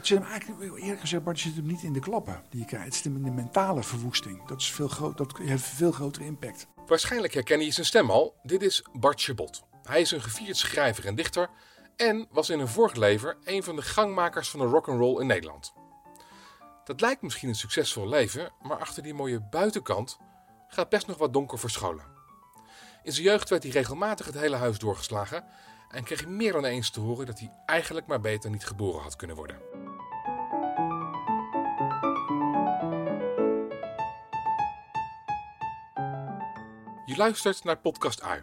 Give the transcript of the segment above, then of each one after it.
het zit hem eigenlijk, eerlijk gezegd, Bart, zit hem niet in de klappen die je krijgt. Het zit hem in de mentale verwoesting. Dat, is veel groot, dat heeft veel grotere impact. Waarschijnlijk herken je zijn stem al. Dit is Bart Chabot. Hij is een gevierd schrijver en dichter en was in een vorig leven een van de gangmakers van de rock'n'roll in Nederland. Dat lijkt misschien een succesvol leven, maar achter die mooie buitenkant gaat best nog wat donker verscholen. In zijn jeugd werd hij regelmatig het hele huis doorgeslagen en kreeg hij meer dan eens te horen dat hij eigenlijk maar beter niet geboren had kunnen worden. Je luistert naar Podcast Ui,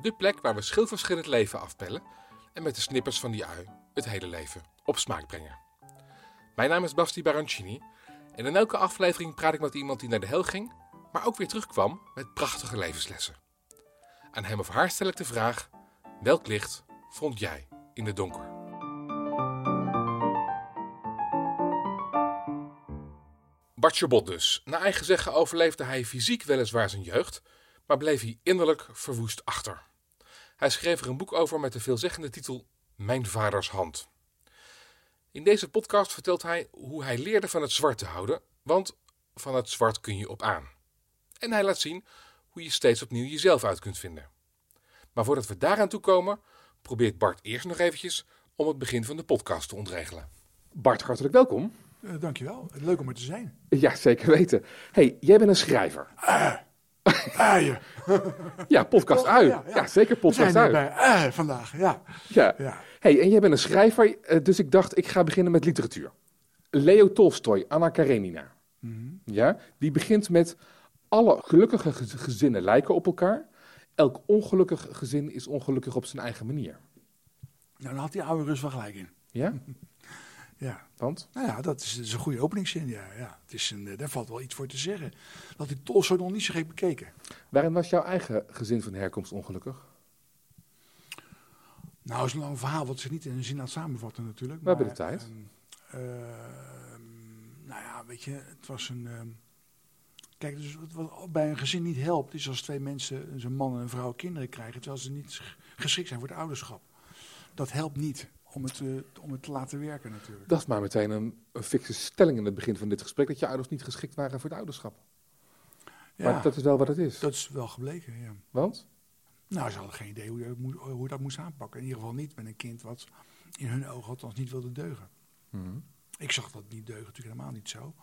de plek waar we schilverschillend leven afpellen en met de snippers van die ui het hele leven op smaak brengen. Mijn naam is Basti Barancini en in elke aflevering praat ik met iemand die naar de hel ging, maar ook weer terugkwam met prachtige levenslessen. Aan hem of haar stel ik de vraag: welk licht vond jij in het donker? Bart Chabot dus. Naar eigen zeggen overleefde hij fysiek weliswaar zijn jeugd, maar bleef hij innerlijk verwoest achter. Hij schreef er een boek over met de veelzeggende titel Mijn vaders hand. In deze podcast vertelt hij hoe hij leerde van het zwart te houden, want van het zwart kun je op aan. En hij laat zien hoe je steeds opnieuw jezelf uit kunt vinden. Maar voordat we daaraan toe komen, probeert Bart eerst nog eventjes om het begin van de podcast te ontregelen. Bart, hartelijk welkom. Uh, dankjewel. Leuk om er te zijn. Ja, zeker weten. hey, jij bent een schrijver. Uh, uien. ja, podcast Oh, ui. ja, Ja, ja. zeker podcast zijn er ui. bij uh, vandaag, ja. Ja. Hey, en jij bent een schrijver, eh, dus ik dacht ik ga beginnen met literatuur. Leo Tolstoy, Anna Karenina. Ja, die begint met alle gelukkige gez- gezinnen lijken op elkaar. Elk ongelukkig gezin is ongelukkig op zijn eigen manier. Nou, dan had die oude Rus wel gelijk in. Ja, Ja. want? Nou ja, dat is, dat is een goede openingszin, ja. ja. Het is een, eh, daar valt wel iets voor te zeggen. Dat die Tolstoy nog niet zo gek bekeken. Waarin was jouw eigen gezin van herkomst ongelukkig? Nou, is een lang verhaal wat ze niet in een zin aan samenvatten natuurlijk. We hebben de tijd. ehm, ehm, nou ja, weet je, het was een... ehm, kijk, dus wat, wat bij een gezin niet helpt, is als twee mensen, een man en een vrouw, kinderen krijgen, terwijl ze niet sch- geschikt zijn voor het ouderschap. Dat helpt niet om het, eh, om het te laten werken natuurlijk. Dat is maar meteen een, een fikse stelling in het begin van dit gesprek, dat je ouders niet geschikt waren voor het ouderschap. ja, Maar dat is wel wat het is. dat is wel gebleken, ja. Want? Nou, ze hadden geen idee hoe je, hoe dat moest aanpakken. In ieder geval niet met een kind wat in hun ogen althans niet wilde deugen. Mhm. Ik zag dat niet deugen, natuurlijk helemaal niet zo.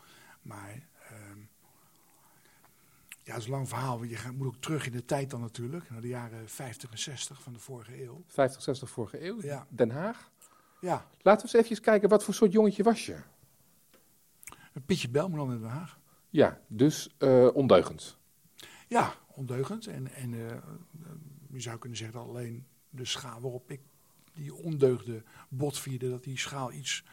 Maar ehm, ja, het is een lang verhaal. want Je gaat, moet ook terug in de tijd dan natuurlijk, naar de jaren 50 en 60 van de vorige eeuw. 50, 60 vorige eeuw, Ja. Den Haag. Ja, Laten we eens even kijken, wat voor soort jongetje was je? een Pietje Belman in Den Haag. Ja, dus eh, ondeugend. Ja, ondeugend. En, en eh, je zou kunnen zeggen dat alleen de schaal waarop ik die ondeugde botvierde, dat die schaal iets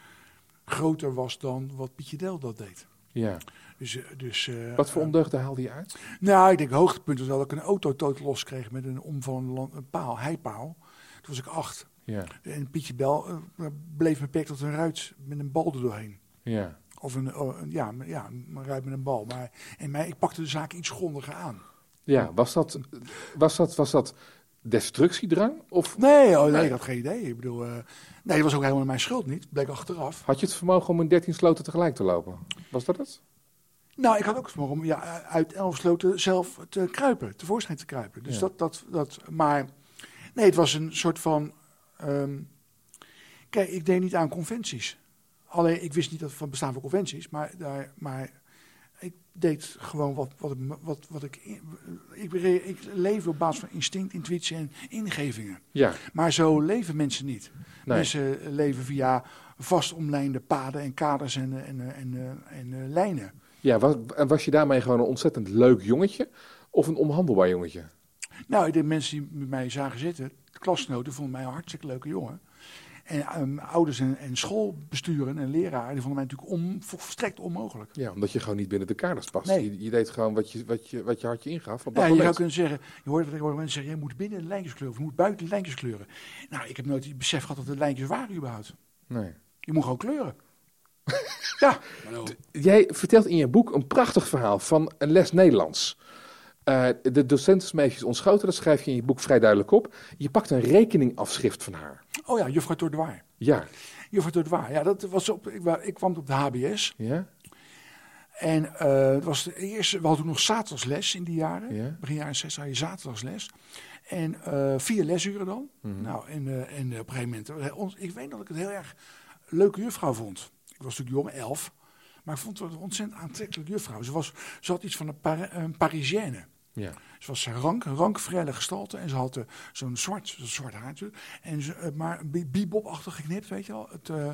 groter was dan wat Pietje Del dat deed. Ja. Dus, eh, dus, eh, Wat voor ondeugden haalde je uit? Nou, ik denk hoogtepunt was wel dat ik een auto tot los kreeg met een omvallende een paal, heipaal. Toen was ik acht. Ja, En Pietje Bel eh, bleef beperkt tot een ruit met een bal er doorheen. ja. Of een, oh, een- ja, ja, een ruit met een bal. Maar, en mij, ik pakte de zaak iets grondiger aan. Ja, was dat, was dat, was dat destructiedrang? Of Nee, oh, nee, Nee. ik had geen idee. Ik bedoel, eh, nee, dat was ook helemaal mijn schuld niet. Bleek achteraf. had je het vermogen om in 13 sloten tegelijk te lopen? Was dat het? Nou, ik had ook het vermogen om ja, uit elf sloten zelf te kruipen, tevoorschijn te kruipen. Dus Ja. dat, dat, dat, maar nee, het was een soort van. Ehm, kijk, ik deed niet aan conventies. Alleen, ik wist niet dat van bestaan van conventies, maar, daar, maar ik deed gewoon wat, wat, wat, wat ik, ik. Ik leefde op basis van instinct, intuïtie en ingevingen. Ja, Maar zo leven mensen niet. nee. Mensen leven via vast omlijnde paden en kaders en, en, en, en eh, lijnen. Ja, was, en was je daarmee gewoon een ontzettend leuk jongetje? Of een onhandelbaar jongetje? Nou, de mensen die met mij zagen zitten, de klasgenoten, vonden mij een hartstikke leuke jongen. En ehm, ouders en, en schoolbesturen en leraren, die vonden mij natuurlijk om, volstrekt onmogelijk. Ja, omdat je gewoon niet binnen de kaders past. Nee. Je, je deed gewoon wat je, wat, je, wat je hartje ingaf. Op dat Ja, je zou kunnen zeggen, je hoort wat ik hoor mensen zeggen, je moet binnen de lijntjes kleuren of je moet buiten de lijntjes kleuren. Nou, ik heb nooit het besef gehad dat de lijntjes waren überhaupt. Nee. Je moet gewoon kleuren. ja. Jij vertelt in je boek een prachtig verhaal van een les Nederlands. Eh, de docent is meisjes ontschoten, dat schrijf je in je boek vrij duidelijk op. Je pakt een rekeningafschrift van haar. Oh ja, juffrouw Tordoir. Ja, Juffrouw Dodoir. Ja, dat was op, ik, ik kwam op de HBS. Ja? En eh, het was de eerste, we hadden nog zaterdagsles in die jaren. Ja. Begin jaren 60 had je zaterdagsles. En eh, vier lesuren dan. Mhm. Nou, en, en op een gegeven moment, ik weet dat ik het heel erg leuke juffrouw vond. Ik was natuurlijk jong, elf. Maar ik vond het een ontzettend aantrekkelijke juffrouw. Ze, was, ze had iets van een, Par een Parisienne. Ja. Ze was rank, een rank, frelle gestalte. En ze had eh, zo'n zwart, zo'n zwart haartje. En ze, eh, maar bebop-achtig geknipt, weet je wel. Het, eh,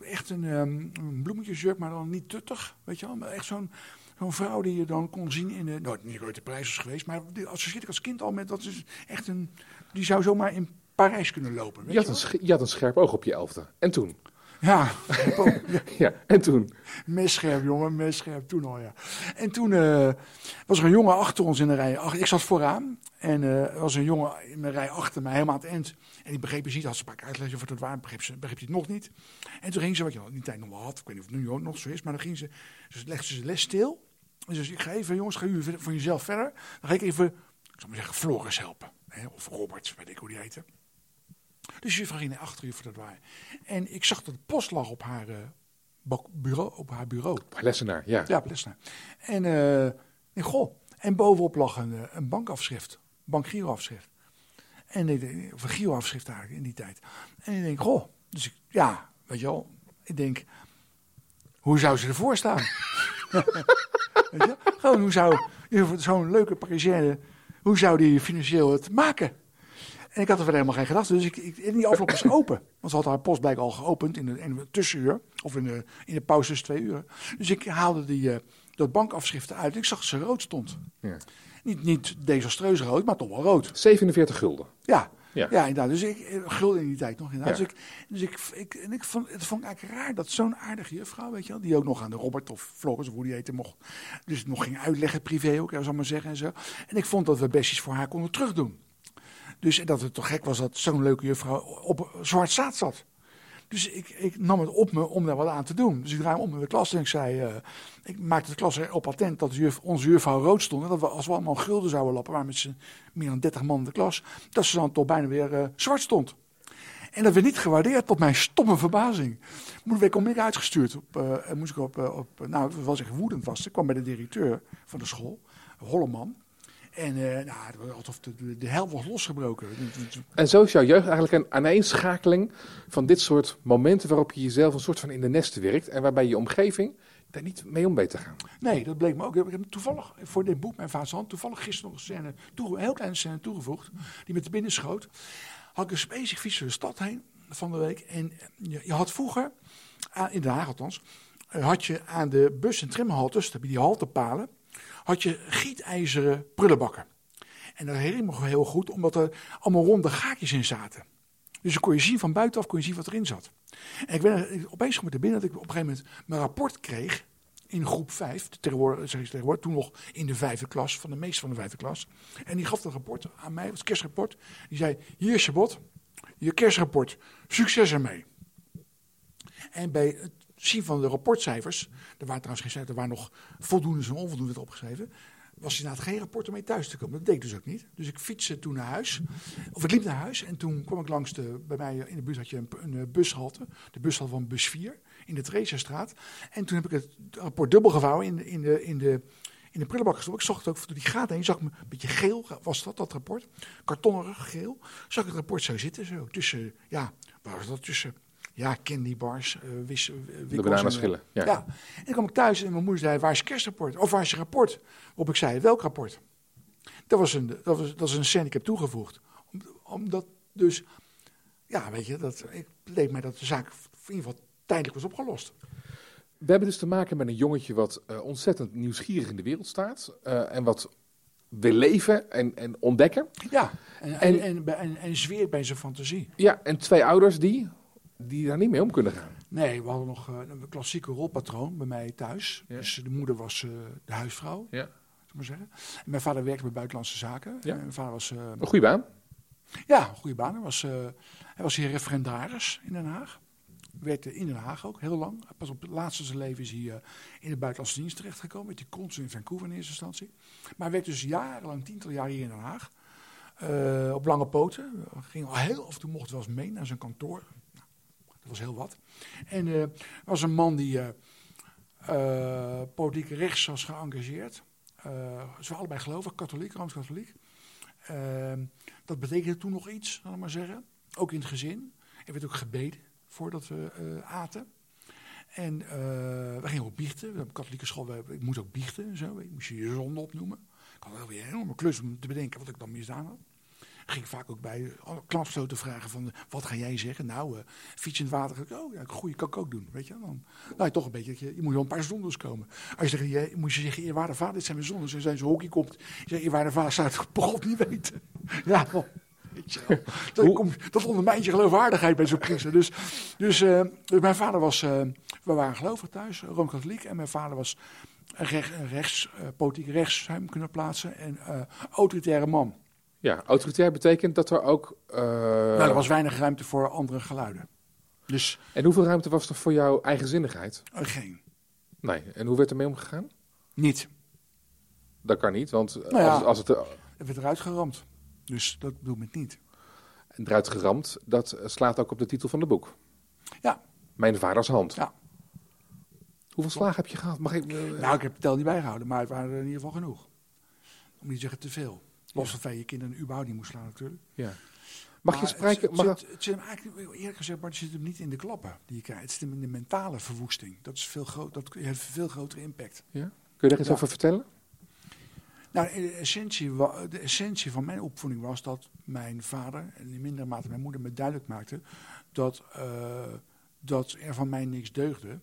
echt een, een bloemetjesjurk, maar dan niet tuttig, weet je wel. Maar echt zo'n zo'n vrouw die je dan kon zien in de... Nou, niet ooit de prijs is geweest, maar die associeer ik als kind al met... Dat is echt een... Die zou zomaar in Parijs kunnen lopen, weet Je je, had, een wel. sch- je had een scherp oog op je elfde. En toen? Ja, Ja, en toen? Messcherp, jongen, messcherp toen al, ja. En toen eh, was er een jongen achter ons in de rij. Ach, ik zat vooraan en eh, er was een jongen in de rij achter mij, helemaal aan het eind. En die begreep dus niet, had ze een paar uitgelegd over het waar, begreep, ze, begreep hij het nog niet. En toen ging ze, wat je al die tijd nog wel had, ik weet niet of het nu ook nog zo is, maar dan ging ze, dus legde ze de les stil. En ze zei, ik ga even, jongens, ga jullie voor jezelf verder. Dan ga ik even, ik zal maar zeggen, Floris helpen. Hè, of Robert, weet ik hoe die heette. Dus juffrouw ging naar achter juffrouw dat waar. En ik zag dat de post lag op haar, eh, bureau, op haar bureau. Lessenaar, ja. Ja, Plesna. En, en goh, en bovenop lag een, eh, een bankafschrift, bankgiroafschrift. En ik of een giroafschrift eigenlijk in die tijd. En ik denk, goh, dus ik, ja, weet je wel, ik denk, hoe zou ze ervoor staan? weet je? Gewoon, hoe zou zo'n leuke Parisienne, hoe zou die financieel het maken? En ik had er verder helemaal geen gedachte. Dus ik, ik, en die envelop was open. Want ze had haar post blijkbaar al geopend in de, in de tussenuur. Of in de, in de pauze tussen twee uur. Dus ik haalde die, eh, dat bankafschriften uit. En ik zag dat ze rood stond. Ja. Niet, niet desastreus rood, maar toch wel rood. 47 gulden. Ja, Ja. ja. inderdaad. Dus ik eh, gulden in die tijd nog inderdaad. Ja. Dus, ik, dus ik, ik, en ik vond, het vond ik eigenlijk raar dat zo'n aardige juffrouw, weet je wel, die ook nog aan de Robert of Floris of hoe die heette mocht, dus nog ging uitleggen privé ook, zou ik maar zeggen en zo. En ik vond dat we best iets voor haar konden terugdoen. Dus dat het toch gek was dat zo'n leuke juffrouw op zwart zaad zat. Dus ik, ik nam het op me om daar wat aan te doen. Dus ik draai om in de klas en ik zei... eh, ik maakte de klas erop attent dat juf, onze juffrouw rood stond. En dat we als we allemaal gulden zouden lappen, waren met meer dan 30 man in de klas... dat ze dan toch bijna weer eh, zwart stond. En dat werd niet gewaardeerd tot mijn stomme verbazing. Week om ik uitgestuurd. Op, eh, moest ik op, op, nou, het was echt woedend was. Ik kwam bij de directeur van de school, Holleman. En eh, nou, alsof de, de, de hel was losgebroken. En zo is jouw jeugd eigenlijk een aaneenschakeling van dit soort momenten waarop je jezelf een soort van in de nesten werkt en waarbij je omgeving daar niet mee om weet te gaan. Nee, dat bleek me ook. Ik heb toevallig voor dit boek, Mijn Vader's Hand, toevallig gisteren nog een, scène toe, een heel kleine scène toegevoegd. Die met de binnen schoot. Had ik een specifiek fiets door de stad heen van de week. En je, je had vroeger, aan- in Den Haag althans, eh, had je aan de bus- en tramhaltes, bij die haltepalen, had je gietijzeren prullenbakken. En dat herinner ik me heel goed, omdat er allemaal ronde gaatjes in zaten. Dus dan kon je zien van buitenaf kon je zien wat erin zat. En ik ben opeens binnen dat ik op een gegeven moment mijn rapport kreeg in groep 5, tegenwoordig, toen nog in de vijfde klas, van de meeste van de vijfde klas. En die gaf dat rapport aan mij, het kerstrapport. Die zei, hier Chabot, je kerstrapport, succes ermee. En bij het zien van de rapportcijfers, er waren trouwens geen cijfers, er waren nog voldoende en onvoldoende opgeschreven, was inderdaad geen rapport om mee thuis te komen. Dat deed dus ook niet. Dus ik fietste toen naar huis, of ik liep naar huis en toen kwam ik langs de, bij mij in de buurt had je een, een eh, bushalte, de bushalte van bus 4 in de Theresastraat. En toen heb ik het rapport dubbel gevouwen in de, in de, in de, in de prullenbak gestopt. Ik zag het ook door die gaten heen, zag ik me een beetje geel, was dat, dat rapport, kartonnerig geel. Zag ik het rapport zo zitten, zo tussen, ja, waar was dat tussen? Ja, candybars, uh, wis, uh, De bananenschillen, ja. ja. En dan kwam ik thuis en mijn moeder zei, waar is je kerstrapport? Of waar is je rapport? Waarop ik zei, welk rapport? Dat was een, dat was, dat is een scène die ik heb toegevoegd. Om, omdat dus, ja, weet je, dat, ik leek mij dat de zaak in ieder geval tijdelijk was opgelost. We hebben dus te maken met een jongetje wat uh, ontzettend nieuwsgierig in de wereld staat. Uh, en wat wil leven en, en ontdekken. Ja, en, en, en, en, en zweert bij zijn fantasie. Ja, en twee ouders die, die daar niet mee om kunnen gaan. Nee, we hadden nog uh, een klassieke rolpatroon bij mij thuis. Ja. Dus de moeder was uh, de huisvrouw, ja. maar zeggen. En mijn vader werkte bij buitenlandse zaken. Ja. En mijn vader was... Uh, een goede baan? Ja, een goede baan. Hij was, hij was hier referendaris in Den Haag. Werkte in Den Haag ook, heel lang. Pas op het laatste zijn leven is hij in de buitenlandse dienst terechtgekomen. Werd hij consul in Vancouver in eerste instantie. Maar hij werkte dus jarenlang, tientallen jaar hier in Den Haag. op lange poten. Ging al heel af en toe mocht wel eens mee naar zijn kantoor Dat was heel wat. En er was een man die eh eh, politiek rechts was geëngageerd. Ze waren allebei gelovig, katholiek, rooms-katholiek. Ehm, dat betekende toen nog iets, zal ik maar zeggen. Ook in het gezin. Er werd ook gebeden voordat we aten. En we gingen ook biechten. We hebben katholieke school, we, ik moest ook biechten en zo. Ik moest je je zonde opnoemen. Ik had wel weer een enorme klus om te bedenken wat ik dan misdaan had. Ging ik vaak ook bij alle klapstoten vragen van, eh, wat ga jij zeggen? Nou, fiets in het water. Oh ja, goeie kan ik ook doen, weet je. Dan, nou, toch een beetje, je, je moet wel een paar zondes komen. Als je zegt, je, moet je zeggen, eerwaarde vader, dit zijn mijn zondes. En zijn ze hockey komt, je zegt, eerwaarde vader, zou het God niet weten. Ja, wel. Dat, komt, dat ondermijnt je geloofwaardigheid bij zo'n priester. Dus, dus, eh, dus mijn vader was, we waren gelovig thuis, Rooms-Katholiek. En mijn vader was recht, rechts, eh, politiek rechts, hem kunnen plaatsen. En autoritaire man. Ja, autoritair betekent dat er ook... eh, Nou, er was weinig ruimte voor andere geluiden. Dus En hoeveel ruimte was er voor jouw eigenzinnigheid? eh, geen. Nee. En hoe werd ermee omgegaan? Niet. Dat kan niet, want Nou ja. als, als het eh, Het werd eruit geramd. Dus dat bedoel ik niet. eruit geramd, dat slaat ook op de titel van het boek. Ja. Mijn vaders hand. Ja. Hoeveel slagen heb je gehad? Mag ik... Nou, ik heb het tel niet bijgehouden, maar het waren er in ieder geval genoeg. Om niet te zeggen te veel. Los van je kinderen überhaupt niet moest slaan natuurlijk. ja. Mag je spreken... Het, mag, het, zit, het zit hem eigenlijk, eerlijk gezegd, maar het zit hem niet in de klappen die je krijgt. Het zit hem in de mentale verwoesting. Dat, is veel groot, dat heeft veel grotere impact. ja? Kun je daar iets Ja. over vertellen? Nou, de essentie, de essentie van mijn opvoeding was dat mijn vader, en in mindere mate mijn moeder, me duidelijk maakte dat, eh, dat er van mij niks deugde.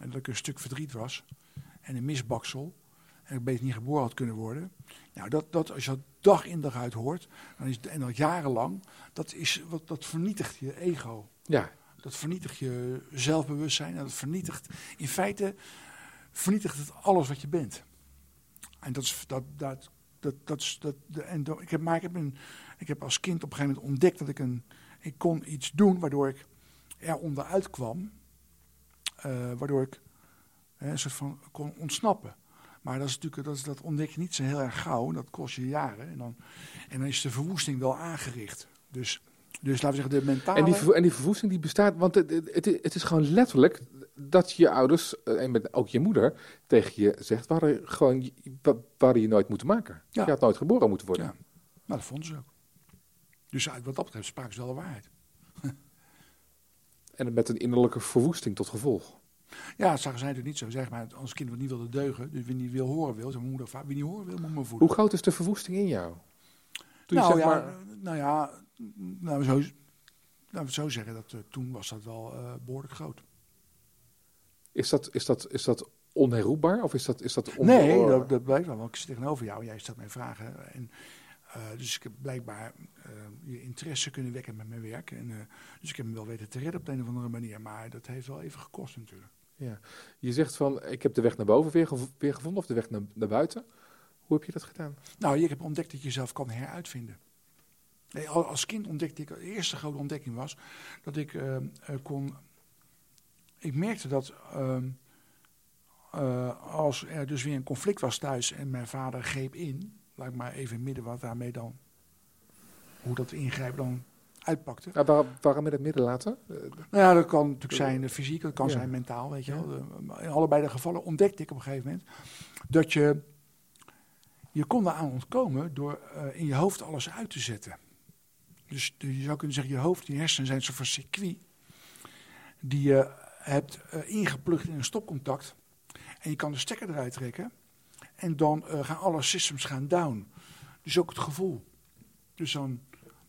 En dat ik een stuk verdriet was en een misbaksel. En ik beter niet geboren had kunnen worden. Nou, dat, dat, als je dat dag in dag uit hoort, dan is, en dat jarenlang, dat, is, wat, dat vernietigt je ego. Ja. Dat vernietigt je zelfbewustzijn. En dat vernietigt, in feite, vernietigt het alles wat je bent. En dat is, dat, dat, dat, dat is, dat, de, en do- ik heb, maar ik heb, een, ik heb als kind op een gegeven moment ontdekt dat ik een, ik kon iets doen waardoor ik er onderuit kwam. eh, waardoor ik een soort van kon ontsnappen. Maar dat, is natuurlijk, dat, is, dat ontdek je niet zo heel erg gauw. Dat kost je jaren. En dan, en dan is de verwoesting wel aangericht. Dus, dus laten we zeggen, de mentale... En die, en die verwoesting die bestaat, want het, het, is gewoon letterlijk dat je ouders, eh, en met, ook je moeder, tegen je zegt, hadden, gewoon, hadden je nooit moeten maken. Ja. Je had nooit geboren moeten worden. Ja, nou, dat vonden ze ook. Dus uit wat dat betreft spraken ze wel de waarheid. En met een innerlijke verwoesting tot gevolg. Ja, dat zagen zij natuurlijk niet zo. Zeg maar, als kind wat niet wilde deugen, dus wie niet wil horen wil, zei mijn moeder, vaak, wie niet horen wil, moet me voeden. Hoe groot is de verwoesting in jou? Toen je nou, zeg ja, maar, nou ja, nou, zo, laten we het zo zeggen, dat, eh, toen was dat wel eh, behoorlijk groot. is, dat, is, dat, is dat onherroepbaar? Of is dat, is dat on- Nee, dat, dat blijkt wel, want ik zit tegenover jou en jij stelt mij vragen. En, eh, dus ik heb blijkbaar je interesse kunnen wekken met mijn werk. En, dus ik heb hem wel weten te redden op de een of andere manier, maar dat heeft wel even gekost natuurlijk. Ja. Je zegt van, ik heb de weg naar boven weer, weer gevonden, of de weg naar, naar buiten. Hoe heb je dat gedaan? Nou, ik heb ontdekt dat je jezelf kan heruitvinden. Nee, al- als kind ontdekte ik, de eerste grote ontdekking was dat ik eh, eh, kon. Ik merkte dat ehm, eh, als er dus weer een conflict was thuis en mijn vader greep in, laat ik maar even midden wat daarmee dan, hoe dat ingrijpen dan uitpakte. Waar, waarom in het midden laten? Eh, Nou ja, dat kan natuurlijk zijn eh, fysiek, dat kan Ja. zijn mentaal, weet je wel. In allebei de gevallen ontdekte ik op een gegeven moment dat je, je kon eraan ontkomen door eh, in je hoofd alles uit te zetten. Dus je zou kunnen zeggen, je hoofd, je hersenen zijn een soort van circuit die je hebt eh, ingeplucht in een stopcontact. En je kan de stekker eruit trekken en dan eh, gaan alle systems gaan down. Dus ook het gevoel. Dus dan,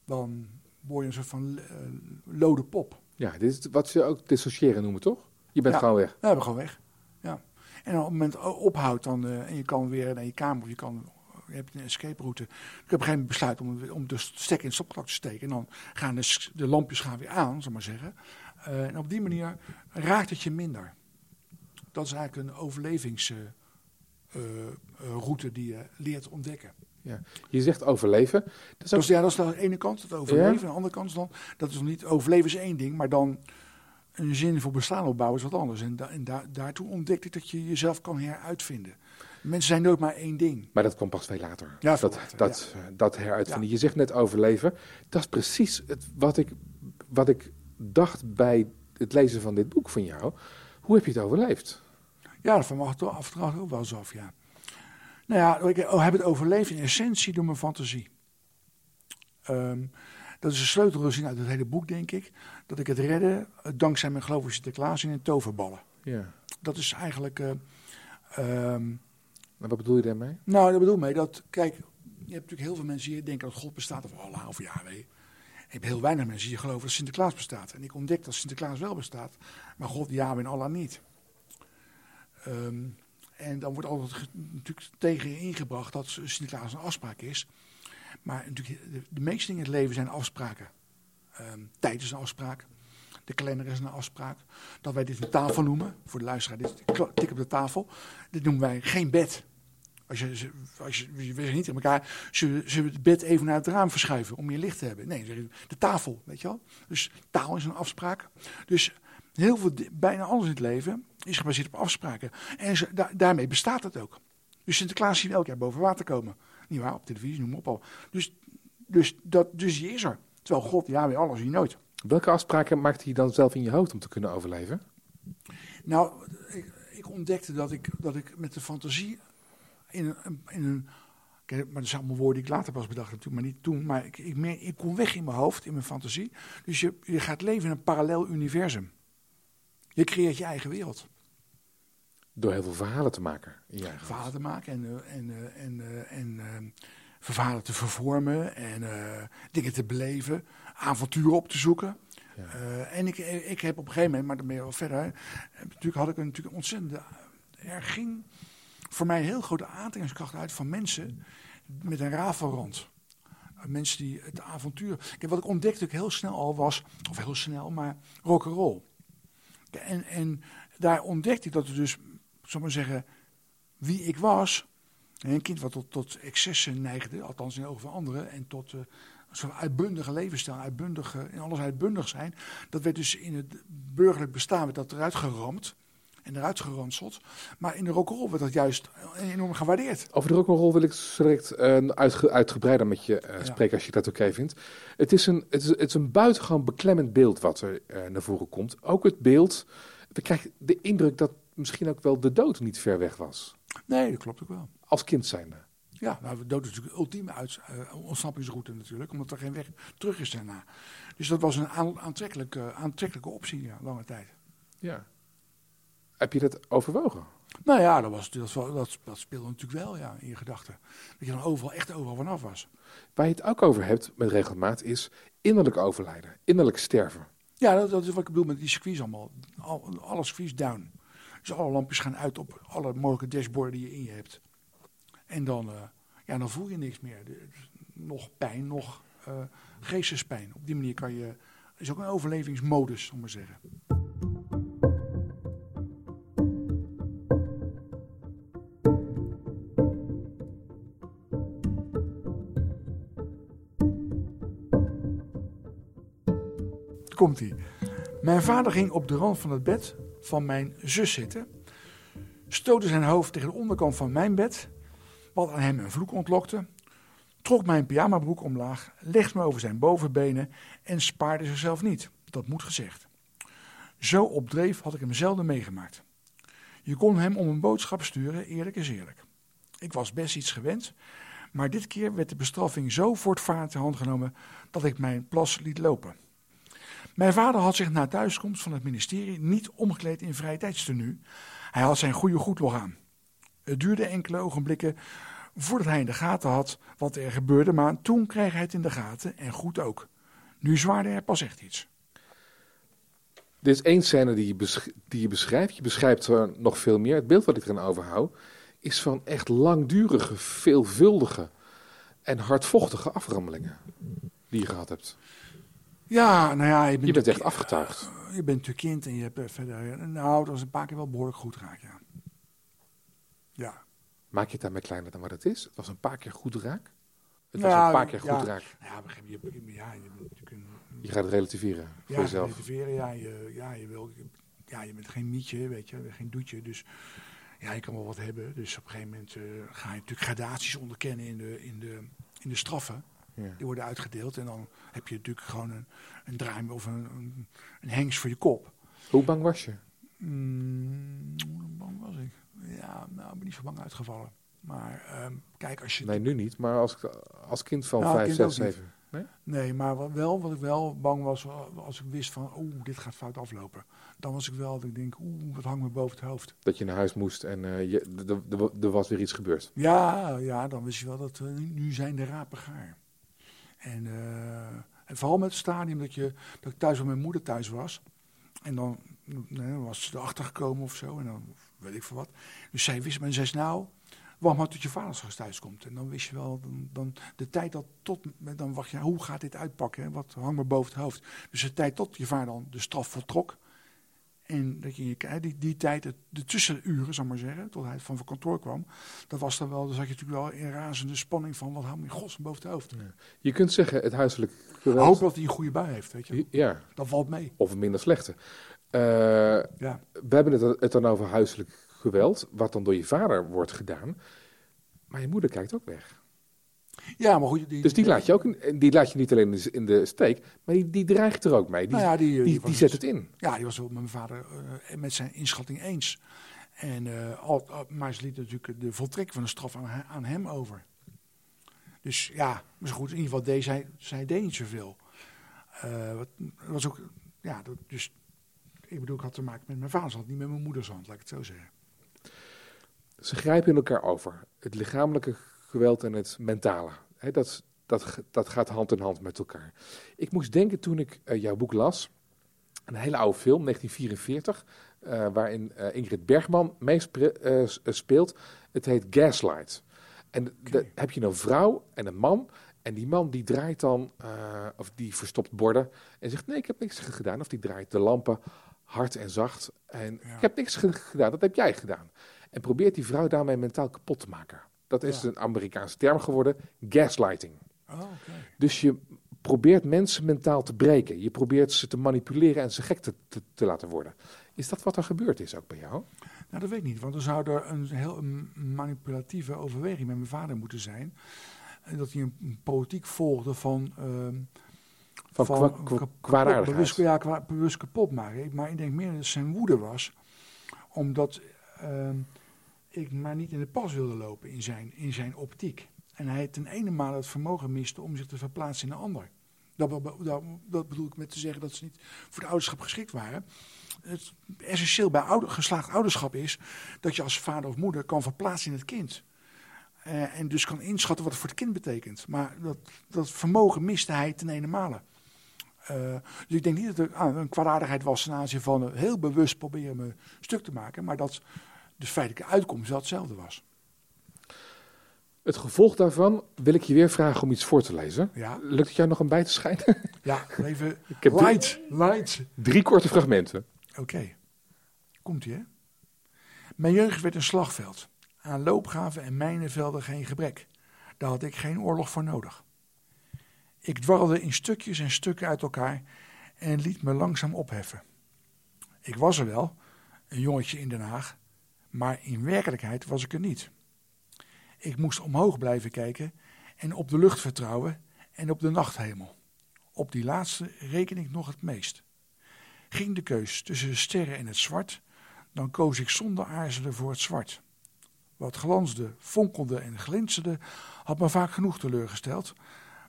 dan word je een soort van eh, lode pop. Ja, dit is wat ze ook dissociëren noemen, toch? Je bent Ja. gewoon weg. We hebben gewoon weg. Ja. En op het moment ophoudt dan, eh, en je kan weer naar je kamer of je kan, je hebt een escape route. Ik heb op een gegeven moment besluit om, om de stekker in het stopcontact te steken. En dan gaan de, de lampjes gaan weer aan, zal maar zeggen. Eh, en op die manier raakt het je minder. Dat is eigenlijk een overlevingsroute die je leert ontdekken. Je zegt overleven. Dat ook, Dus ja, dat is de ene kant, het overleven. En de andere kant is dan, dat is nog niet, overleven is één ding, maar dan een zinvol bestaan opbouwen is wat anders. En, da, en da- daartoe ontdekte ik dat je jezelf kan heruitvinden. Mensen zijn nooit maar één ding. maar dat kwam pas veel later. Ja, dat, later, dat, eh, dat heruitvinden. Je zegt net overleven. Dat is precies het, wat, ik, wat ik dacht bij het lezen van dit boek van jou. Hoe heb je het overleefd? Ja, dat van me af af en toe ook wel af, ja. Nou ja, ik oh, heb het overleefd in essentie door mijn fantasie. Ehm, dat is een sleutelzin uit het hele boek, denk ik. Dat ik het redde eh, dankzij mijn geloof in Sinterklaas in toverballen. Ja. Dat is eigenlijk... eh, ehm, wat bedoel je daarmee? nou, dat bedoel ik mee dat, kijk, je hebt natuurlijk heel veel mensen die denken dat God bestaat of Allah of Yahweh. Ik heb heel weinig mensen die geloven dat Sinterklaas bestaat. En ik ontdek dat Sinterklaas wel bestaat, maar God, Yahweh en Allah niet. Ehm, en dan wordt altijd natuurlijk tegen ingebracht dat Sinterklaas een afspraak is. Maar natuurlijk, de, de meeste dingen in het leven zijn afspraken. Ehm, tijd is een afspraak. De kalender is een afspraak. Dat wij dit een tafel noemen, voor de luisteraar, dit tik op de tafel. Dit noemen wij geen bed. Als je, als je, niet tegen elkaar, zullen, we- het bed even naar het raam verschuiven om meer licht te hebben? Nee, de tafel, weet je wel. Dus taal is een afspraak. Dus heel veel, bijna alles in het leven is gebaseerd op afspraken. En ze- da- daarmee bestaat het ook. Dus Sinterklaas zien we elk jaar boven water komen. Niet waar, op televisie, noem maar op al. Dus, dus, dat, dus die is er. Terwijl God, ja, weer alles, hier nooit. Welke afspraken maakte je dan zelf in je hoofd om te kunnen overleven? Nou, ik, ik ontdekte dat ik, dat ik met de fantasie in een, in een maar dat zijn allemaal woorden die ik later pas bedacht natuurlijk, maar niet toen. Maar ik, ik, ik kon weg in mijn hoofd, in mijn fantasie. Dus je, je gaat leven in een parallel universum. Je creëert je eigen wereld. Door heel veel verhalen te maken hoofd. Verhalen te maken en, eh, en, eh, en, eh, en eh, verhalen te vervormen en dingen te beleven, avonturen op te zoeken. Ja. En ik, ik heb op een gegeven moment, maar dan ben je wel verder, natuurlijk had ik een, natuurlijk ontzettende. Er ging voor mij een heel grote aantrekkingskracht uit van mensen met een rafelrand. Mensen die het avontuur. Kijk, wat ik ontdekte ook heel snel al was, of heel snel, maar rock'n'roll. En, en daar ontdekte ik dat er dus, zal maar zeggen, wie ik was. En Een kind wat tot, tot excessen neigde, althans in de ogen van anderen, en tot eh, zo'n uitbundige levensstijl, uitbundige, in alles uitbundig zijn. Dat werd dus in het burgerlijk bestaan werd dat eruit geramd en eruit geranseld. Maar in de rock'n'roll werd dat juist enorm gewaardeerd. Over de rock'n'roll wil ik zo direct eh, uitge uitgebreider met je eh, Ja. spreken als je dat oké vindt. Het is, een, het, is, het is een buitengewoon beklemmend beeld wat er eh, naar voren komt. Ook het beeld, we krijgen de indruk dat misschien ook wel de dood niet ver weg was. Nee, dat klopt ook wel. Als kind zijnde. Ja, nou, de dood is natuurlijk de ultieme uit, eh, ontsnappingsroute natuurlijk, omdat er geen weg terug is daarna. Dus dat was een aan- aantrekkelijke, aantrekkelijke optie, ja, lange tijd. Ja. Heb je dat overwogen? Nou ja, dat, was, dat, dat, dat speelde natuurlijk wel ja, in je gedachten. Dat je dan overal, echt overal vanaf was. Waar je het ook over hebt met regelmaat is innerlijk overlijden, innerlijk sterven. Ja, dat, dat is wat ik bedoel met die circuits allemaal. Al, alle circuits down. Dus alle lampjes gaan uit op alle mogelijke dashboarden die je in je hebt. En dan, eh, ja, dan voel je niks meer. De- nog pijn, nog eh geestespijn. Op die manier kan je... is ook een overlevingsmodus, om maar zeggen. Komt ie. Mijn vader ging op de rand van het bed van mijn zus zitten, stootte zijn hoofd tegen de onderkant van mijn bed, wat aan hem een vloek ontlokte, trok mijn pyjamabroek omlaag, legde me over zijn bovenbenen en spaarde zichzelf niet. Dat moet gezegd. Zo op dreef had ik hem zelden meegemaakt. Je kon hem om een boodschap sturen, eerlijk is eerlijk. Ik was best iets gewend, maar dit keer werd de bestraffing zo voortvarend in hand genomen dat ik mijn plas liet lopen. Mijn vader had zich na thuiskomst van het ministerie niet omgekleed in vrije tijdstenu. Hij had zijn goede goed nog aan. Het duurde enkele ogenblikken voordat hij in de gaten had wat er gebeurde, maar toen kreeg hij het in de gaten en goed ook. Nu zwaarde er pas echt iets. Dit is één scène die je, die je beschrijft. Je beschrijft er nog veel meer. Het beeld wat ik erin overhoud is van echt langdurige, veelvuldige en hardvochtige aframmelingen die je gehad hebt. Ja, nou ja, je bent, Je bent echt afgetuigd. Je bent natuurlijk kind en je hebt eh, verder. Nou, dat was een paar keer wel behoorlijk goed raak, ja. Ja. Maak je het daarmee kleiner dan wat het is? Het was een paar keer goed raak. Het Nou, was een paar keer ja. goed raak. Ja, begrijp je, je, ja, je. Je gaat het relativeren voor ja, jezelf. relativeren, ja, je, ja, je wil, ja, je bent geen mietje, weet je, geen doetje, dus ja, je kan wel wat hebben. Dus op een gegeven moment eh, ga je natuurlijk gradaties onderkennen in de, in de, in de straffen. Ja. Die worden uitgedeeld en dan heb je natuurlijk gewoon een, een draai of een, een, een hengst voor je kop. Hoe bang was je? Mm, hoe bang was ik? Ja, nou, ik ben niet zo bang uitgevallen. Maar ehm, kijk, als je... Nee, nu niet, maar als, als kind van Nou, 5, kind 6, ook niet. 7. Nee? Nee, maar wat wel, wat ik wel bang was, wa- als ik wist van, oeh, dit gaat fout aflopen. Dan was ik wel, dat ik denk, oeh, wat hangt me boven het hoofd. Dat je naar huis moest en eh, je- er was weer iets gebeurd. Ja, ja, dan wist je wel dat eh, nu zijn de rapen gaar. En, eh, en vooral met het stadium dat, je, dat ik thuis bij mijn moeder thuis was. En dan, was ze erachter gekomen of zo. En dan weet ik veel wat. Dus zij wist, men zei, nou, wacht maar tot je vader thuis komt. En dan wist je wel, dan, dan de tijd dat tot, dan wacht je, hoe gaat dit uitpakken? Wat hangt me boven het hoofd? Dus de tijd tot je vader dan de straf voltrok. En dat je, die, die tijd, de tussenuren, zal ik maar zeggen, tot hij van van kantoor kwam, dat was dan wel, dan zat je natuurlijk wel in razende spanning van wat me in godsnaam boven het hoofd. Je kunt zeggen, het huiselijk geweld... Hoop dat hij een goede bui heeft, weet je. Ja, Dat valt mee. of een minder slechte. Eh, Ja. we hebben het, het dan over huiselijk geweld, wat dan door je vader wordt gedaan. Maar je moeder kijkt ook weg. Ja, maar goed. Die, Dus die laat je ook in- die laat je niet alleen in de- steek, maar die, die dreigt er ook mee. Die, nou ja, die, die, die, was zet het in. Ja, die was het met mijn vader eh, met zijn inschatting eens. En, eh, al, maar ze liet natuurlijk de voltrekking van de straf aan, he- aan hem over. Dus ja, maar goed, in ieder geval deed zij, zij deed niet zoveel. Eh wat, was ook, ja, dus ik bedoel, ik had te maken met mijn vaders hand, niet met mijn moeders hand, laat ik het zo zeggen. Ze grijpen in elkaar over. Het lichamelijke geweld en het mentale. Dat, dat, dat gaat hand in hand met elkaar. Ik moest denken toen ik eh, jouw boek las. Een hele oude film, 1944. eh, waarin eh, Ingrid Bergman meespeelt. het heet Gaslight. En Oké. dan heb je een vrouw en een man. En die man die draait dan, of die verstopt borden. En zegt: Nee, ik heb niks gedaan. Of die draait de lampen hard en zacht. En Ja. ik heb niks ge- gedaan, dat heb jij gedaan. En probeert die vrouw daarmee mentaal kapot te maken. Dat is Ja. een Amerikaanse term geworden, gaslighting. Oh. Dus je probeert mensen mentaal te breken. Je probeert ze te manipuleren en ze gek te, te, te laten worden. Is dat wat er gebeurd is ook bij jou? Nou, dat weet ik niet, want er zou er een heel manipulatieve overweging met mijn vader moeten zijn. En dat hij een, politiek volgde van... ehm, Van, kwa- kwa- kap- kapot- kwaadaardigheid. Bewust, ja, kwa- bewust kapot maken. Maar ik denk meer dat het zijn woede was. Omdat ehm, ik maar niet in de pas wilde lopen in zijn, in zijn optiek. En hij ten ene male het vermogen miste om zich te verplaatsen in een ander. Dat, dat, dat bedoel ik met te zeggen dat ze niet voor de ouderschap geschikt waren. Het essentieel bij geslaagd ouderschap is dat je als vader of moeder kan verplaatsen in het kind. Eh, en dus kan inschatten wat het voor het kind betekent. Maar dat, dat vermogen miste hij ten ene male. Eh, dus ik denk niet dat er ah, een kwaadaardigheid was ten aanzien van eh, heel bewust proberen me stuk te maken. Maar dat de feitelijke uitkomst wel hetzelfde was. Het gevolg daarvan wil ik je weer vragen om iets voor te lezen. Ja, Lukt het jou nog een bij te schijnen? ja even Ik heb drie- light, light. Drie korte fragmenten. Oké, komt ie hè. Mijn jeugd werd een slagveld. Aan loopgraven en mijnenvelden geen gebrek. Daar had ik geen oorlog voor nodig. Ik dwarrelde in stukjes en stukken uit elkaar en liet me langzaam opheffen. Ik was er wel, een jongetje in Den Haag, maar in werkelijkheid was ik er niet. Ik moest omhoog blijven kijken en op de lucht vertrouwen en op de nachthemel. Op die laatste reken ik nog het meest. Ging de keus tussen de sterren en het zwart, dan koos ik zonder aarzelen voor het zwart. Wat glansde, fonkelde en glinsterde had me vaak genoeg teleurgesteld,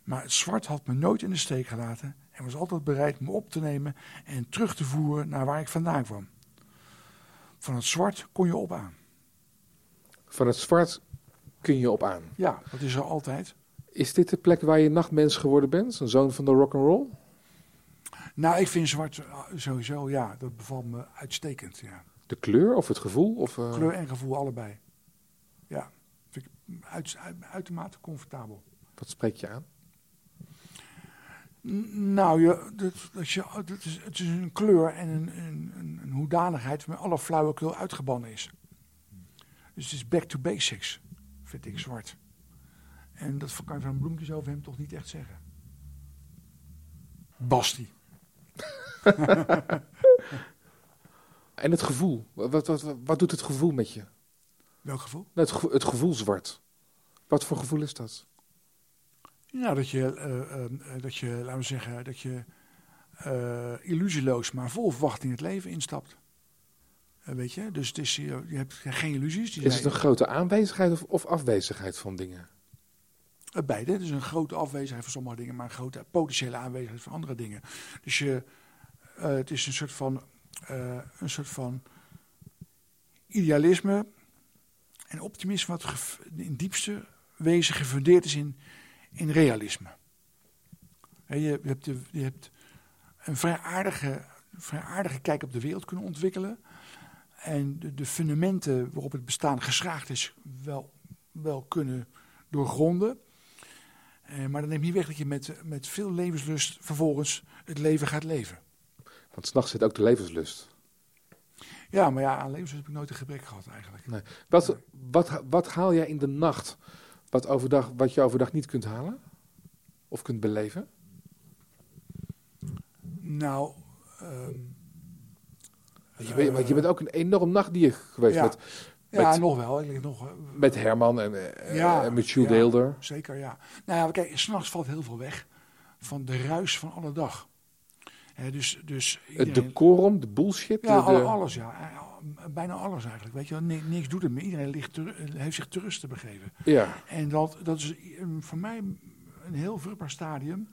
maar het zwart had me nooit in de steek gelaten en was altijd bereid me op te nemen en terug te voeren naar waar ik vandaan kwam. Van het zwart kon je op aan. Van het zwart kun je op aan. Ja, dat is er altijd. Is dit de plek waar je nachtmens geworden bent? Een zoon van de rock and roll? Nou, ik vind zwart eh, sowieso, ja, dat bevalt me uitstekend. Ja. De kleur of het gevoel? Of, eh, Kleur en gevoel allebei. Ja, vind ik uit, uit- uitermate comfortabel. Wat spreek je aan? Nou, je, dat, dat je, dat is, het is een kleur en een, een, een, hoedanigheid met alle flauwekul uitgebannen is. Dus het is back to basics, vind ik zwart. En dat kan je van bloempjes over hem toch niet echt zeggen. Basti. En het gevoel. Wat, wat, wat, doet het gevoel met je? Welk gevoel? Nou, Het, ge- het gevoel zwart. Wat voor gevoel is dat? Nou, dat je, eh, eh, eh, dat je, laten we zeggen, dat je illusieloos, maar vol verwachting het leven instapt. Weet je, dus het is, je, hebt geen illusies. Die Is het een grote aanwezigheid of, of afwezigheid van dingen? Beide. Het is een grote afwezigheid van sommige dingen, maar een grote potentiële aanwezigheid van andere dingen. Dus je, het is een soort van, een soort van idealisme en optimisme wat in diepste wezen gefundeerd is in, in realisme. Je, hebt de, je hebt een vrij aardige, vrij aardige kijk op de wereld kunnen ontwikkelen. En de, de fundamenten waarop het bestaan geschraagd is, wel, wel kunnen doorgronden. Eh, maar dat neemt niet weg dat je met, met veel levenslust vervolgens het leven gaat leven. Want s'nachts zit ook de levenslust. Ja, maar ja, aan levenslust heb ik nooit een gebrek gehad eigenlijk. Wat, wat, wat haal jij in de nacht wat, overdag, wat je overdag niet kunt halen? Of kunt beleven? Nou, ehm, Want je, bent, want je bent ook een enorm nachtdier geweest Ja. met, ja, met- nog wel. Ik lig nog, eh, met Herman en, eh, Ja, en met Jules ja. Deelder. Zeker, ja. Nou ja, kijk, s'nachts valt heel veel weg van de ruis van alle dag. Dus, dus Het decorum, de bullshit. Ja, de, alle- de- alles, ja. Bijna alles eigenlijk. Weet je, niks doet het meer. Iedereen ligt te, heeft zich te rust te begeven. ja. En dat, dat is eh, voor mij een heel vruchtbaar stadium.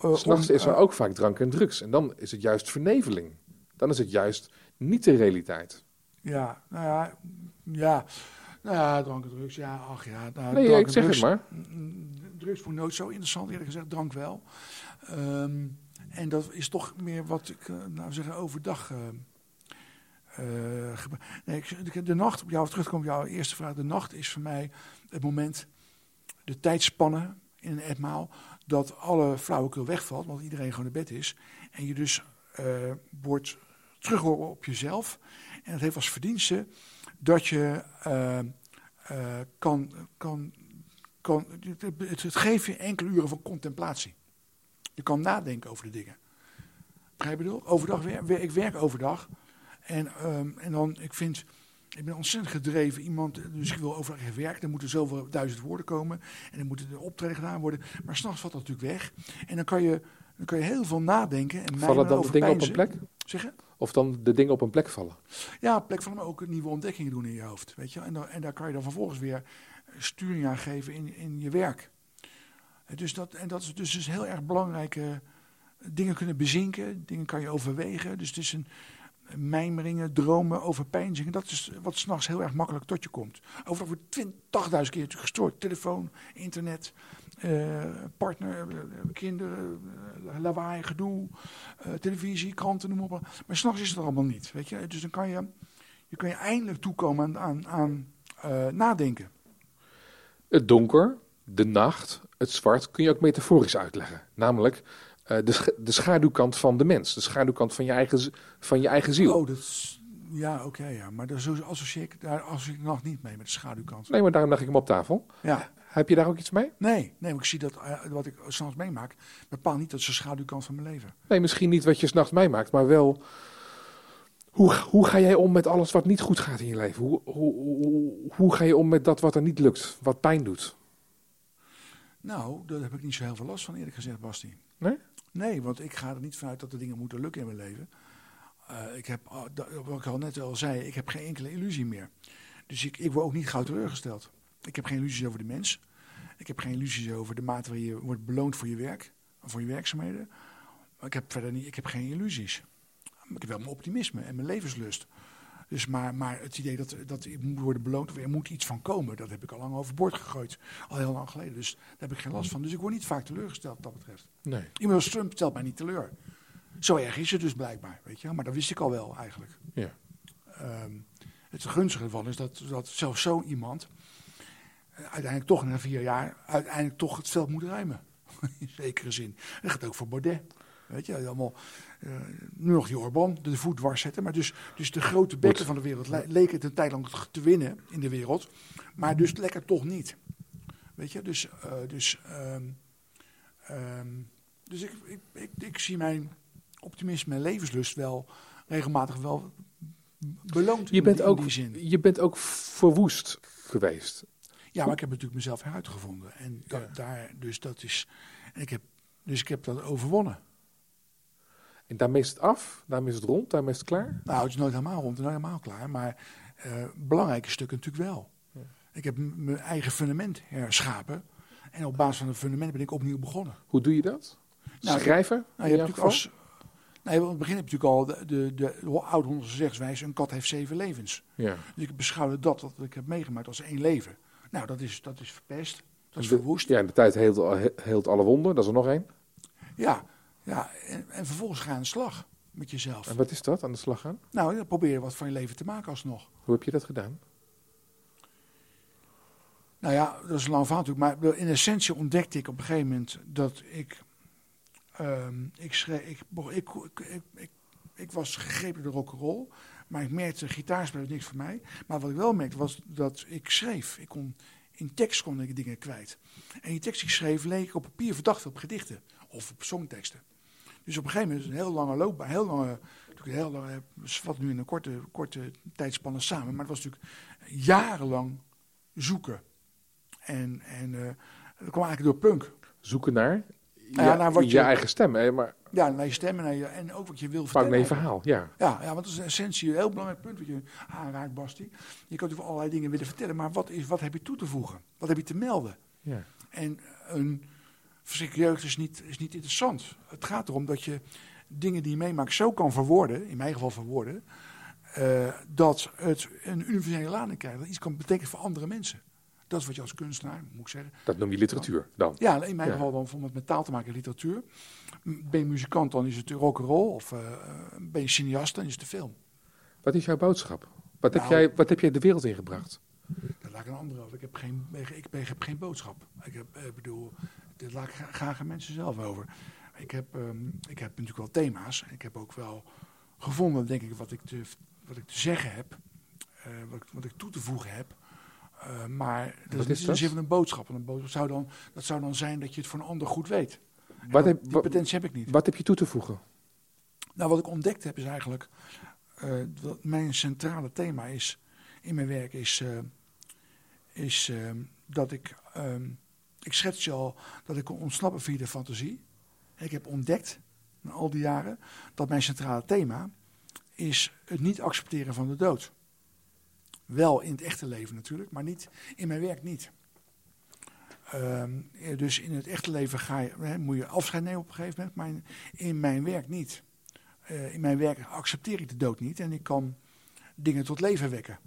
Eh, S'nachts is er eh, ook vaak drank en drugs. En dan is het juist verneveling. Dan is het juist niet de realiteit. Ja, nou ja, ja. Nou ja, drank en drugs, ja, ach ja. Nou, Nee, drank ik zeg het drugs, maar. mm, Drugs vond ik nooit zo interessant, eerlijk gezegd. Drank wel. Ehm, en dat is toch meer wat ik, nou zeggen, overdag... nee, ik- de, nacht, op jou terugkomen op jouw eerste vraag. De nacht is voor mij het moment, de tijdspanne in een etmaal... dat alle flauwekul wegvalt, want iedereen gewoon in bed is. En je dus eh, wordt terughoren op jezelf. En dat heeft als verdienste dat je eh, eh, kan, kan, kan het, geeft je enkele uren van contemplatie. Je kan nadenken over de dingen. Begrijp je bedoel? Overdag ik werk overdag. En, ehm, en dan, ik vind, ik ben ontzettend gedreven iemand, dus ik wil overdag even werken. Er moeten zoveel duizend woorden komen en er moeten de optreden gedaan worden. Maar s'nachts valt dat natuurlijk weg. En dan kan je, dan kan je heel veel nadenken en Vallen dan de dingen op een plek? Zeg je? Of dan de dingen op een plek vallen? Ja, plek van hem ook nieuwe ontdekkingen doen in je hoofd. Weet je? En, dan, en daar kan je dan vervolgens weer sturing aan geven in, in je werk. Eh, Dus dat, en dat is dus, dus heel erg belangrijk. dingen kunnen bezinken, dingen kan je overwegen. Dus het is een mijmeringen, dromen, overpeinzingen. Dat is wat s'nachts heel erg makkelijk tot je komt. Overdag wordt 20.000 keer gestoord. Telefoon, internet, eh, partner, eh, kinderen, eh, lawaai, gedoe, televisie, kranten, noem maar op. Maar s'nachts is het er allemaal niet. Weet je? Dus dan kan je, je, kan je eindelijk toekomen aan, aan, aan nadenken. Het donker, de nacht, het zwart kun je ook metaforisch uitleggen. Namelijk de, sch- de schaduwkant van de mens. De schaduwkant van je eigen, van je eigen ziel. Oh, dat is, ja, oké, ja. Maar daar zo associeer ik, daar associeer ik nog niet mee met de schaduwkant. Nee, maar daarom leg ik hem op tafel. Ja, Heb je daar ook iets mee? nee, nee, maar ik zie dat eh, wat ik s'nachts meemaak, bepaalt niet dat is de schaduwkant van mijn leven. Nee, misschien niet wat je s'nachts meemaakt, maar wel... Hoe, hoe ga jij om met alles wat niet goed gaat in je leven? Hoe, hoe, hoe, hoe ga je om met dat wat er niet lukt, wat pijn doet? Nou, daar heb ik niet zo heel veel last van, eerlijk gezegd, Basti. Nee? Nee, want ik ga er niet vanuit dat de dingen moeten lukken in mijn leven. Eh, ik heb, dat- wat ik al net al zei, ik heb geen enkele illusie meer. Dus ik, ik word ook niet gauw teleurgesteld. Ik heb geen illusies over de mens. Ik heb geen illusies over de mate waarin je wordt beloond voor je werk, voor je werkzaamheden. Maar ik heb verder niet, ik heb geen illusies. Maar ik heb wel mijn optimisme en mijn levenslust. Dus maar, maar het idee dat, dat ik moet worden beloond of er moet iets van komen, dat heb ik al lang overboord gegooid. Al heel lang geleden. Dus daar heb ik geen last van. Dus ik word niet vaak teleurgesteld wat dat betreft. Nee. Iemand als Trump stelt mij niet teleur. Zo erg is het dus blijkbaar, weet je. Maar dat wist ik al wel eigenlijk. Ja. Ehm, het gunstige ervan is dat, dat zelfs zo iemand eh, uiteindelijk toch na vier jaar uiteindelijk toch het veld moet ruimen. In zekere zin. Dat gaat ook voor Baudet. Weet je, allemaal, nu nog die Orbán, de voet dwars zetten. Maar dus, dus de grote bekken van de wereld le- leken het een tijd lang te winnen in de wereld. Maar dus lekker toch niet. Weet je, dus, eh, dus, ehm, ehm, dus ik, ik, ik, ik zie mijn optimisme en levenslust wel regelmatig wel beloond Je bent, in ook, die zin. je bent ook verwoest geweest. Ja, maar ik heb natuurlijk mezelf heruitgevonden. En da- Ja. daar, dus dat is. En ik heb, dus ik heb dat overwonnen. En daarmee is het af, daarmee is het rond, daarmee is het klaar. Nou, het is nooit helemaal rond nooit helemaal klaar. Maar eh, belangrijke stukken natuurlijk wel. Ik heb mijn eigen fundament herschapen. En op basis van het fundament ben ik opnieuw begonnen. Hoe doe je dat? Nou, Schrijven? Nou, je hebt natuurlijk als, nee, want in het begin heb je natuurlijk al de, de, de, de oude Hollandse zegswijze, een kat heeft zeven levens. Ja. Dus ik beschouwde dat wat ik heb meegemaakt als één leven. Nou, dat is, dat is verpest. Dat is verwoest. Ja, in de tijd heelt, heelt alle wonden. Dat is er nog één. Ja, ja en, en vervolgens ga je aan de slag met jezelf. En wat is dat, aan de slag gaan? Nou, dan probeer je wat van je leven te maken alsnog. Hoe heb je dat gedaan? Nou ja, dat is een lang verhaal natuurlijk. Maar in essentie ontdekte ik op een gegeven moment dat ik... ehm, ik, schreef, ik, ik, ik, ik, was gegrepen door rock'n'roll. Maar ik merkte, gitaarspelen is niks voor mij. Maar wat ik wel merkte was dat ik schreef. Ik kon, in tekst kon ik dingen kwijt. En die tekst die ik schreef leek ik op papier verdacht op gedichten. Of op songteksten. Dus op een gegeven moment, een heel lange loopbaan, heel lange, natuurlijk een heel lange, wat nu in een korte, korte tijdspanne samen, maar het was natuurlijk jarenlang zoeken. En, en eh, dat kwam eigenlijk door punk. Zoeken naar, Nou ja, naar wat je je- eigen stem, hè, maar Ja, naar je stem en, naar je, en ook wat je wil vaak vertellen. naar je verhaal. Ja. Ja, ja, want dat is in essentie een heel belangrijk punt wat je aanraakt, Basti. Je kan over allerlei dingen willen vertellen, maar wat, is, wat heb je toe te voegen? Wat heb je te melden? Ja. En een verschrikkelijke jeugd is niet, is niet interessant. Het gaat erom dat je dingen die je meemaakt zo kan verwoorden, in mijn geval verwoorden, eh, dat het een universele lading krijgt. Dat iets kan betekenen voor andere mensen. Dat is wat je als kunstenaar, moet ik zeggen. Dat noem je literatuur dan. Ja, in mijn Ja. geval dan vond het met taal te maken literatuur. Ben je muzikant, dan is het rock'n'roll. Of eh, ben je cineast, dan is het de film. Wat is jouw boodschap? Wat, heb Nou- jij, wat heb jij de wereld ingebracht? Daar laat ik een ander over. Ik heb geen, ik ben, ik heb geen boodschap. Ik, heb, eh, ik bedoel, dit laat ik gra- graag aan mensen zelf over. Ik heb, ehm, ik heb natuurlijk wel thema's. Ik heb ook wel gevonden, denk ik, wat ik te, wat ik te zeggen heb. eh, wat, ik- wat ik toe te voegen heb. Eh, maar dat is is niet de zin van een boodschap. Een boodschap zou dan, dat zou dan zijn dat je het voor een ander goed weet. En Wat heb- die potentie heb ik niet. Wat heb je toe te voegen? Nou, wat ik ontdekt heb is eigenlijk, dat mijn centrale thema is in mijn werk is, is eh, dat ik, ehm, ik schets je al dat ik kon ontsnappen via de fantasie. Ik heb ontdekt, na al die jaren, dat mijn centrale thema is het niet accepteren van de dood. Wel in het echte leven natuurlijk, maar niet in mijn werk niet. Ehm, eh, dus in het echte leven ga je, moet je afscheid nemen op een gegeven moment, maar in, mijn werk niet. Eh, in mijn werk accepteer ik de dood niet en ik kan dingen tot leven wekken.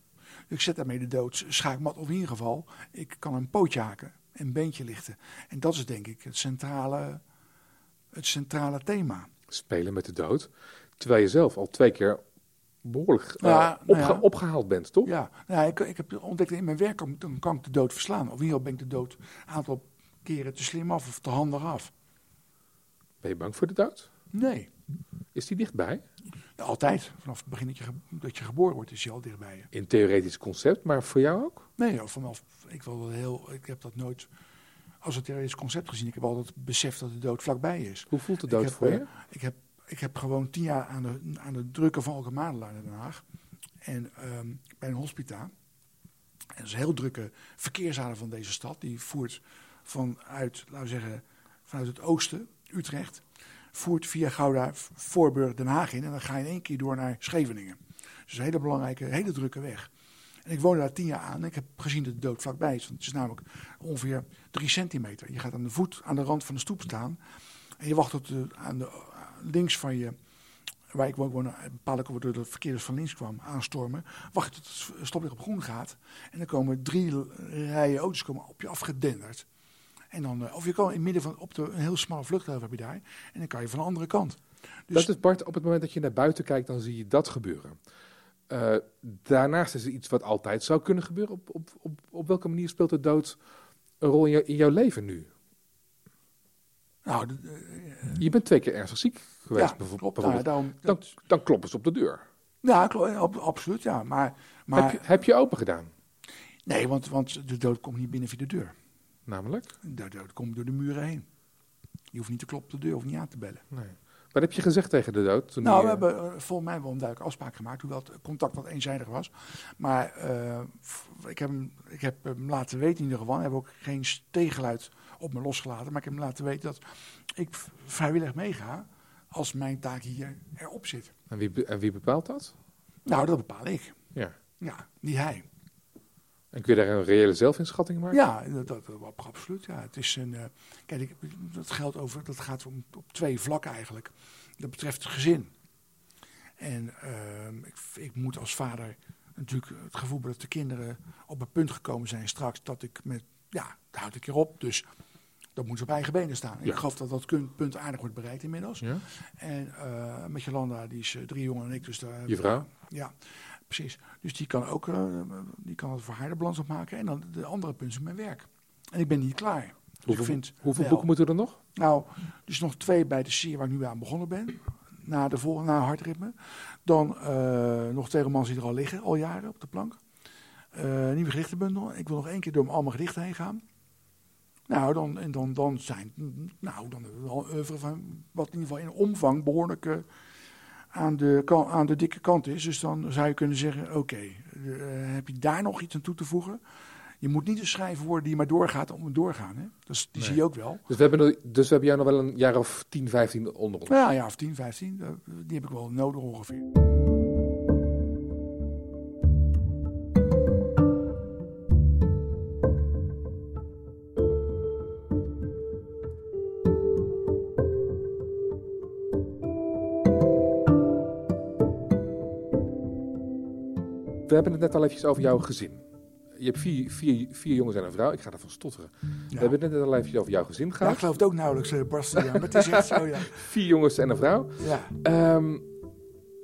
Ik zet daarmee de dood schaakmat, of in ieder geval, ik kan een pootje haken, een beentje lichten. En dat is denk ik het centrale, het centrale thema. Spelen met de dood. Terwijl je zelf al twee keer behoorlijk eh, Ja, nou opge- ja. opgehaald bent, toch? Ja, nou, ik, ik heb ontdekt in mijn werk, dan kan ik de dood verslaan. Of in ieder geval ben ik de dood een aantal keren te slim af of te handig af. Ben je bang voor de dood? Nee, Is die dichtbij? altijd. Vanaf het begin dat je, dat je geboren wordt is hij al dichtbij je. In theoretisch concept, maar voor jou ook? Nee, ja, vanaf, ik, wil heel, ik heb dat nooit als een theoretisch concept gezien. Ik heb altijd beseft dat de dood vlakbij is. Hoe voelt de dood heb, voor eh, je? Ik heb, ik heb gewoon tien jaar aan de, aan de drukke van Elke in Den Haag. En ehm, bij een hospita. En dat is een heel drukke verkeersader van deze stad. Die voert vanuit, laten we zeggen, vanuit het oosten, Utrecht. Voert via Gouda, Voorburg, Den Haag in. En dan ga je in één keer door naar Scheveningen. Dus een hele belangrijke, hele drukke weg. En ik woonde daar tien jaar aan. En ik heb gezien dat de dood vlakbij is. Want het is namelijk ongeveer drie centimeter. Je gaat aan de voet aan de rand van de stoep staan. En je wacht tot aan de links van je, waar ik woon, woon bepaal ik door de verkeerders van links kwam, aanstormen. Wacht tot het stoplicht op groen gaat. En dan komen drie rijen auto's komen op je afgedenderd. En dan, eh, of je kan in het midden van op de, een heel smalle vluchthaven heb je daar. En dan kan je van de andere kant. Dus dat is Bart, op het moment dat je naar buiten kijkt, dan zie je dat gebeuren. Eh, daarnaast is er iets wat altijd zou kunnen gebeuren. Op, op, op, op welke manier speelt de dood een rol in, jou- in jouw leven nu? nou, de- Je bent twee keer ernstig ziek geweest, ja, klopt. Nou, bijvoorbeeld. daarom, dan, dan kloppen ze op de deur. ja, ab- absoluut, ja. Maar, maar heb, je, heb je open gedaan? nee, want, want de dood komt niet binnen via de deur. Namelijk? De dood komt door de muren heen. Je hoeft niet te kloppen op de deur of niet aan te bellen. Nee. Wat heb je gezegd tegen de dood? Toen Nou, we die, eh, hebben eh, volgens mij wel een duidelijke afspraak gemaakt, hoewel het contact wat eenzijdig was. Maar eh, ik, heb hem, ik heb hem laten weten in ieder geval, ik heb ook geen tegengeluid op me losgelaten, maar ik heb hem laten weten dat ik vrijwillig meega als mijn taak hier erop zit. En wie, en wie bepaalt dat? Nou, dat bepaal ik. Ja. Ja, niet hij. En kun je daar een reële zelfinschatting maken? Ja, dat, dat, dat- absoluut. Ja. Het is een, eh, kijk, dat geldt over, dat gaat om, op twee vlakken eigenlijk. Dat betreft het gezin. En ehm, ik, ik moet als vader natuurlijk het gevoel hebben dat de kinderen op een punt gekomen zijn straks dat ik met, ja, daar houd ik erop. Dus dat moet ze op eigen benen staan. Ja. Ik geloof dat dat punt aardig wordt bereikt inmiddels. Ja? En eh, met Jolanda, die is eh, drie jonger dan ik. Dus daar, Je vrouw? Ja, precies. Dus die kan ook eh, die kan het voor haar de balans opmaken. En dan de andere punt is mijn werk. En ik ben niet klaar. Dus Hoeveel, vind hoeveel wel- boeken moeten er nog? Nou, dus nog twee bij de serie waar ik nu aan begonnen ben. Na de volgende, na Hartritme. Dan eh, nog twee romans die er al liggen, al jaren op de plank. Eh, nieuwe gedichtenbundel. Ik wil nog één keer door al mijn gedichten heen gaan. Nou, dan, en dan, dan zijn, nou, dan hebben we wel een oeuvre van wat in ieder geval in omvang behoorlijk eh, aan, de, aan de dikke kant is. Dus dan zou je kunnen zeggen, oké, eh, heb je daar nog iets aan toe te voegen? Je moet niet een schrijver worden die maar doorgaat om het doorgaan. Hè? Dus, die Nee. zie je ook wel. Dus we, hebben, dus we hebben jou nog wel een jaar of 10, 15 onder ons. Ja, ja, of 10, 15. eh, Die heb ik wel nodig ongeveer. We hebben het net al eventjes over jouw gezin. Je hebt vier, vier, vier jongens en een vrouw. Ik ga ervan stotteren. We hebben het net al eventjes over jouw gezin Ja, ik gehad. geloof het ook nauwelijks, eh Bastiaan. Maar het is echt zo, ja. Vier jongens en een vrouw. ja. Ehm,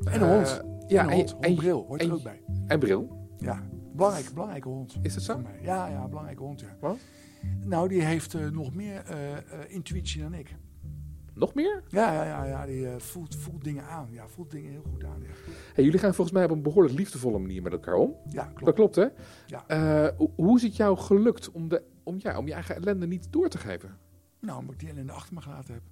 En een hond. eh, ja, en een hond. en, bril hoort er ook bij. en bril. Ja, belangrijke, belangrijke hond. Is dat zo? Ja, ja, belangrijke hond, ja. Wat? Nou, die heeft eh, nog meer intuïtie dan ik. Nog meer? Ja, ja, ja, ja die eh, voelt, voelt dingen aan. Ja, voelt dingen heel goed aan. Ja, Hey, jullie gaan volgens mij op een behoorlijk liefdevolle manier met elkaar om. ja Dat klopt. klopt, hè? Ja. Eh, hoe- is het jou gelukt om, de, om, ja, om je eigen ellende niet door te geven? Nou, omdat ik die ellende achter me gelaten heb.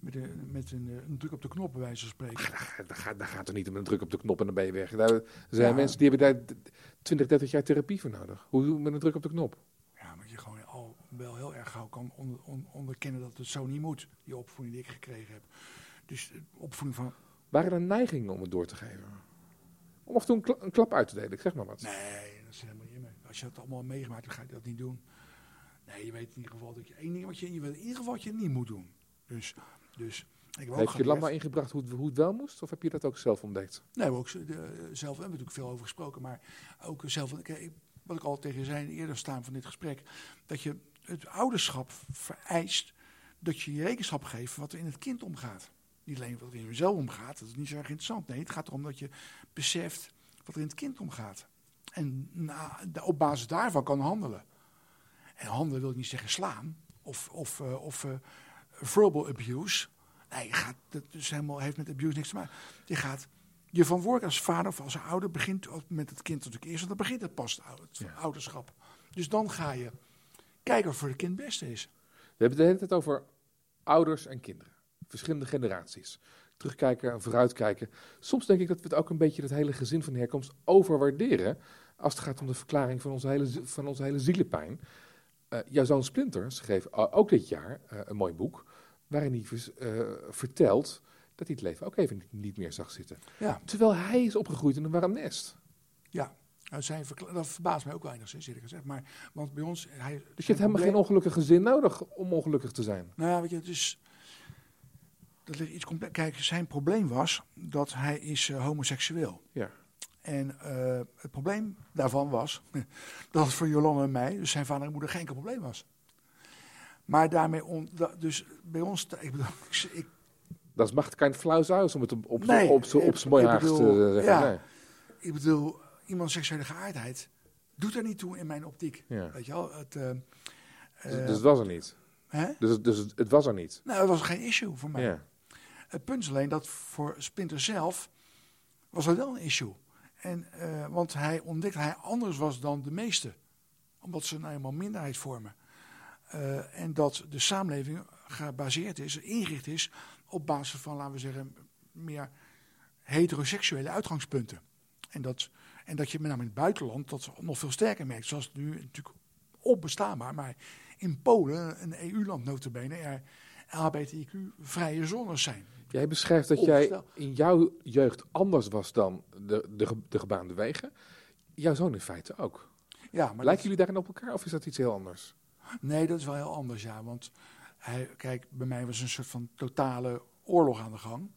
Met, een, met een, eh, een druk op de knop, bij wijze van spreken. Daar, daar, gaat- daar gaat er niet om een druk op de knop en dan ben je weg. Daar zijn Ja. mensen die hebben daar 20, 30 jaar therapie voor nodig. Hoe doe je met een druk op de knop? Ja, maar je gewoon al wel heel erg gauw kan onder, on- onderkennen dat het zo niet moet. Die opvoeding die ik gekregen heb. Dus de opvoeding van, Waren er neigingen om het door te geven? Om af en toe een, kla- een klap uit te delen, ik zeg maar wat. nee, dat zit helemaal niet in me. Als je dat allemaal meegemaakt hebt, ga je dat niet doen. Nee, je weet in ieder geval dat je één ding wat je, je weet in ieder geval wat je niet moet doen. Dus, dus ik heb je Lama ingebracht hoe het, hoe het wel moest? Of heb je dat ook zelf ontdekt? Nee, we hebben ook de, zelf we hebben natuurlijk veel over gesproken, maar ook zelf, ik- wat ik al tegen je zei eerder staan van dit gesprek, dat je het ouderschap vereist dat je je rekenschap geeft wat er in het kind omgaat. Niet alleen wat er in jezelf omgaat, dat is niet zo erg interessant. Nee, het gaat erom dat je beseft wat er in het kind omgaat. En na, op basis daarvan kan handelen. En handelen wil ik niet zeggen slaan of, of, eh, of eh, verbal abuse. Nee, je gaat, dat is helemaal, heeft met abuse niks te maken. Je gaat je als vader of als ouder begint met het kind natuurlijk eerst, want dan begint het pas het ouderschap. Dus dan ga je kijken of voor het kind het beste is. We hebben het de hele tijd over ouders en kinderen. Verschillende generaties. Terugkijken en vooruitkijken. Soms denk ik dat we het ook een beetje het hele gezin van de herkomst overwaarderen. Als het gaat om de verklaring van onze hele, van onze hele zielepijn. Eh, jouw zoon Splinter schreef ook dit jaar eh, een mooi boek. Waarin hij eh, vertelt dat hij het leven ook even niet, niet meer zag zitten. Ja, Terwijl hij is opgegroeid in een warm nest. ja. Nou, zijn dat verbaast mij ook wel enigszins, eerlijk gezegd. Maar, want bij ons... Hij, Dus je hebt helemaal geen ongelukkig gezin nodig om ongelukkig te zijn. Nou ja, weet je, het is... Dat ligt iets complex. Kijk, zijn probleem was dat hij is eh, homoseksueel. Ja. En eh, het probleem daarvan was dat het voor Jolanda en mij, dus zijn vader en moeder, geen probleem was. Maar daarmee, on, da- dus bij ons, ik bedoel, ik, ik- Dat macht kein flauws uit om het op, op, Nee, op, op, ik- zijn mooi Haags te zeggen. ja. Nee. ik bedoel, iemands seksuele geaardheid doet er niet toe in mijn optiek. Ja. Weet je wel? Het, eh, Dus, eh, dus het was er niet. hè? Dus, het- dus het, het was er niet. Nou, dat was geen issue voor mij. Ja. Het punt is alleen dat voor Splinter zelf was dat wel een issue. En, eh, want hij ontdekte dat hij anders was dan de meesten. Omdat ze nou eenmaal minderheid vormen. En dat de samenleving gebaseerd is, ingericht is op basis van, laten we zeggen, meer heteroseksuele uitgangspunten. En dat, en dat je met name in het buitenland dat nog veel sterker merkt. Zoals nu natuurlijk onbestaanbaar, maar in Polen, een EU-land notabene, er LHBTIQ-vrije zones zijn. Jij beschrijft dat jij in jouw jeugd anders was dan de, de, de gebaande wegen. Jouw zoon in feite ook. Ja, maar Lijken jullie daarin op elkaar of is dat iets heel anders? Nee, dat is wel heel anders, ja. Want hij, kijk, bij mij was een soort van totale oorlog aan de gang.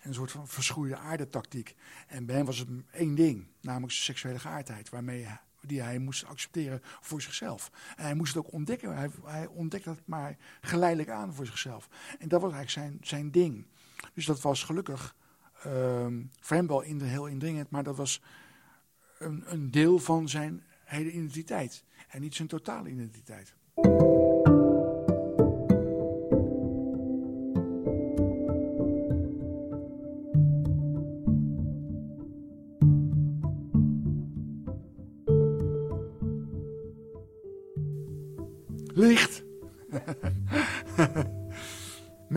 En een soort van verschroeide aardetactiek. En bij hem was het één ding, namelijk zijn seksuele geaardheid. Waarmee die hij moest accepteren voor zichzelf. En hij moest het ook ontdekken. Hij, hij ontdekte het maar geleidelijk aan voor zichzelf. En dat was eigenlijk zijn, zijn ding. Dus dat was gelukkig ehm, voor hem wel heel indringend. Maar dat was een, een deel van zijn hele identiteit. En niet zijn totale identiteit.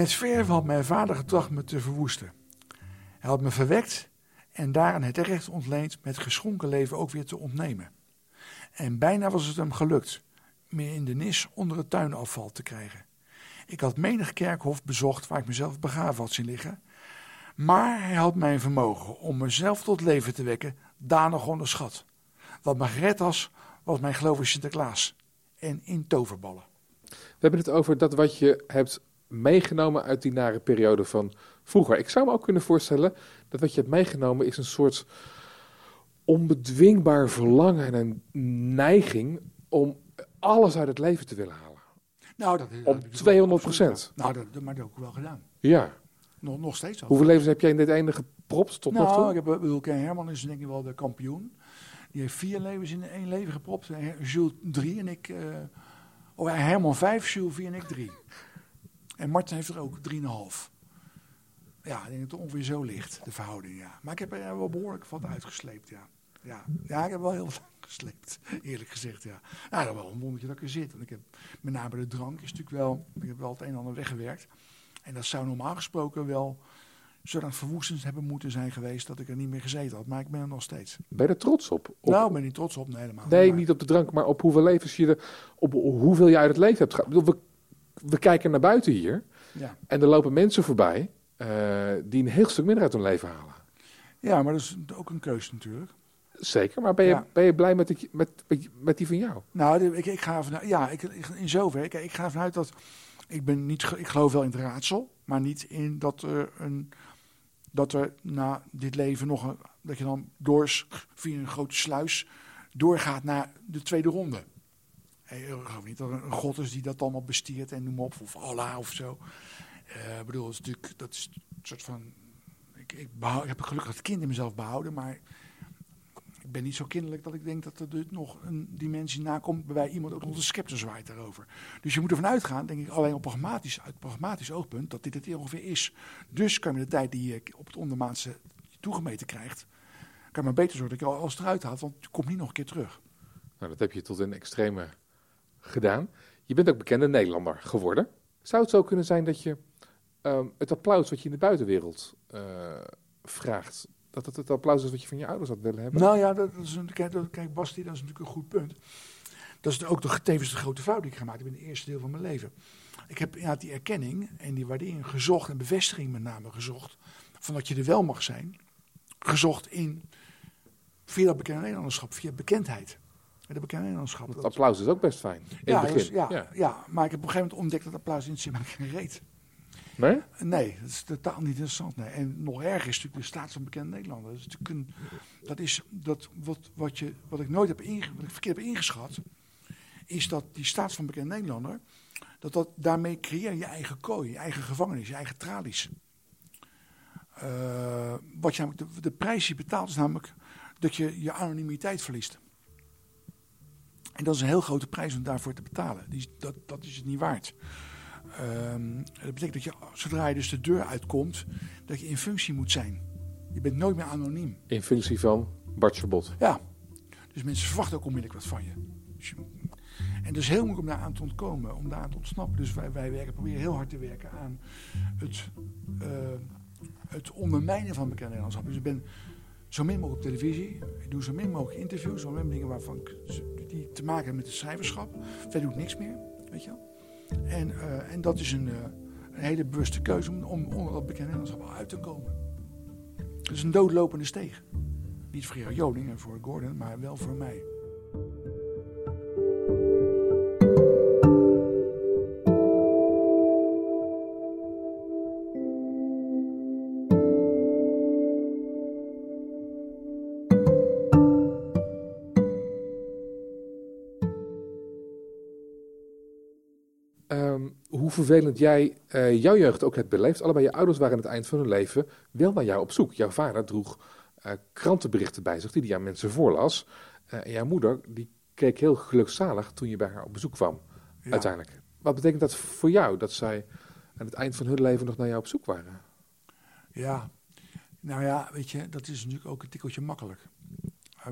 Met verf had mijn vader getracht me te verwoesten. Hij had me verwekt en daaraan het recht ontleend met geschonken leven ook weer te ontnemen. En bijna was het hem gelukt me in de nis onder het tuinafval te krijgen. Ik had menig kerkhof bezocht waar ik mezelf begraven had zien liggen. Maar hij had mijn vermogen om mezelf tot leven te wekken danig onderschat. Wat me gered was, was mijn geloof in Sinterklaas en in toverballen. We hebben het over dat wat je hebt meegenomen uit die nare periode van vroeger. Ik zou me ook kunnen voorstellen dat wat je hebt meegenomen is een soort onbedwingbaar verlangen en een neiging om alles uit het leven te willen halen. Nou, dat, dat Op heb ik 200 absoluut gedaan. Nou, dat, dat, ik wel gedaan. Ja. Nog, nog steeds al. Hoeveel levens heb jij in dit ene gepropt tot nog nou, toe? ik heb, bedoel, Ken Herman is denk ik wel de kampioen. Die heeft vier levens in één leven gepropt. Jules drie en ik... eh oh, Herman vijf, Jules vier en ik drie. En Martin heeft er ook drieënhalf. Ja, ik denk dat het ongeveer zo ligt, de verhouding, ja. Maar ik heb er wel behoorlijk wat uitgesleept, ja. Ja, ja ik heb wel heel wat uitgesleept, eerlijk gezegd, ja. Nou, dat is wel een wondertje dat ik er zit. Want ik heb, met name de drank is natuurlijk wel... Ik heb wel het een en ander weggewerkt. En dat zou normaal gesproken wel zodat verwoestend hebben moeten zijn geweest dat ik er niet meer gezeten had. Maar ik ben er nog steeds. Ben je er trots op? op nou, ik ben niet trots op, nee, helemaal nee, maar- niet op de drank, maar op hoeveel levens je er, op hoeveel je uit het leven hebt bedoel, We, we kijken naar buiten hier Ja. en er lopen mensen voorbij eh, die een heel stuk minder uit hun leven halen. ja, maar dat is ook een keuze natuurlijk. Zeker, maar ben je, Ja. ben je blij met, die- met, met, met die van jou? Nou, ik, ik ga ervan uit, ja, ik, in zover. Kijk, ik ga ervan uit dat ik ben niet, ik geloof wel in het raadsel, maar niet in dat er een, dat er na dit leven nog een, dat je dan door via een grote sluis doorgaat naar de tweede ronde. Hey, ik geloof niet dat een god is die dat allemaal bestiert en noem op, of Allah of zo. Eh, Ik bedoel, dat is natuurlijk, dat is een soort van, ik, ik, behoud, ik heb gelukkig het kind in mezelf behouden, maar ik ben niet zo kinderlijk dat ik denk dat er dus nog een dimensie nakomt waarbij iemand ook nog de scepter zwaait daarover. Dus je moet ervan uitgaan, denk ik, alleen op pragmatisch, uit pragmatisch oogpunt, dat dit het ongeveer is. Dus kan je de tijd die je op het ondermaatse toegemeten krijgt, kan je maar beter zorgen dat je alles eruit haalt, want je komt niet nog een keer terug. Nou, dat heb je tot een extreme gedaan. Je bent ook bekende Nederlander geworden. Zou het zo kunnen zijn dat je ehm, het applaus wat je in de buitenwereld eh, vraagt, dat het het applaus is wat je van je ouders had willen hebben? Nou ja, dat, is een, kijk, dat, kijk, Basti, dat is natuurlijk een goed punt. Dat is ook de, tevens de grote fout die ik gemaakt heb in het eerste deel van mijn leven. Ik heb ja, die erkenning en die waardering gezocht en bevestiging met name gezocht van dat je er wel mag zijn. Gezocht in via dat bekende Nederlanderschap, via bekendheid. En de bekende Nederlanderschap. het applaus is ook best fijn. In ja, het is- begin. ja, ja. maar ik heb op een gegeven moment ontdekt dat applaus interesseert mij geen reet. Nee? Nee, dat is totaal niet interessant. Nee. En nog erger is natuurlijk de staat van bekende Nederlander. Dat is natuurlijk een, dat is dat wat, wat, je, wat ik nooit heb inge, wat ik verkeerd heb ingeschat, is dat die staat van bekende Nederlander, dat, dat daarmee creëer je je eigen kooi, je eigen gevangenis, je eigen tralies. Eh, wat je namelijk, de, de prijs die je betaalt is namelijk dat je je anonimiteit verliest. En dat is een heel grote prijs om daarvoor te betalen. Die, dat, dat is het niet waard. Ehm, dat betekent dat je, zodra je dus de deur uitkomt, dat je in functie moet zijn. Je bent nooit meer anoniem. In functie van Bart Verbod. Ja. Dus mensen verwachten ook onmiddellijk wat van je. Dus je- en is heel moeilijk om daar aan te ontkomen, om daar aan te ontsnappen. Dus wij, wij werken, proberen heel hard te werken aan het, eh, het ondermijnen van bekende Nederlandschap. Dus ik ben zo min mogelijk op televisie. Ik doe zo min mogelijk interviews, zo min dingen waarvan die te maken hebben met het schrijverschap. Verder doe ik niks meer, weet je wel. En, eh, en dat is een, eh, een hele bewuste keuze om, om onder dat bekende Nederlandschap uit te komen. Het is een doodlopende steeg. Niet voor Gerard Joling en voor Gordon, maar wel voor mij. Ehm, hoe vervelend jij eh, jouw jeugd ook hebt beleefd. Allebei je ouders waren aan het eind van hun leven wel naar jou op zoek. Jouw vader droeg eh, krantenberichten bij zich die hij aan mensen voorlas. Eh, en jouw moeder die keek heel gelukzalig toen je bij haar op bezoek kwam, Ja. uiteindelijk. Wat betekent dat voor jou, dat zij aan het eind van hun leven nog naar jou op zoek waren? Ja, nou ja, weet je, dat is natuurlijk ook een tikkeltje makkelijk.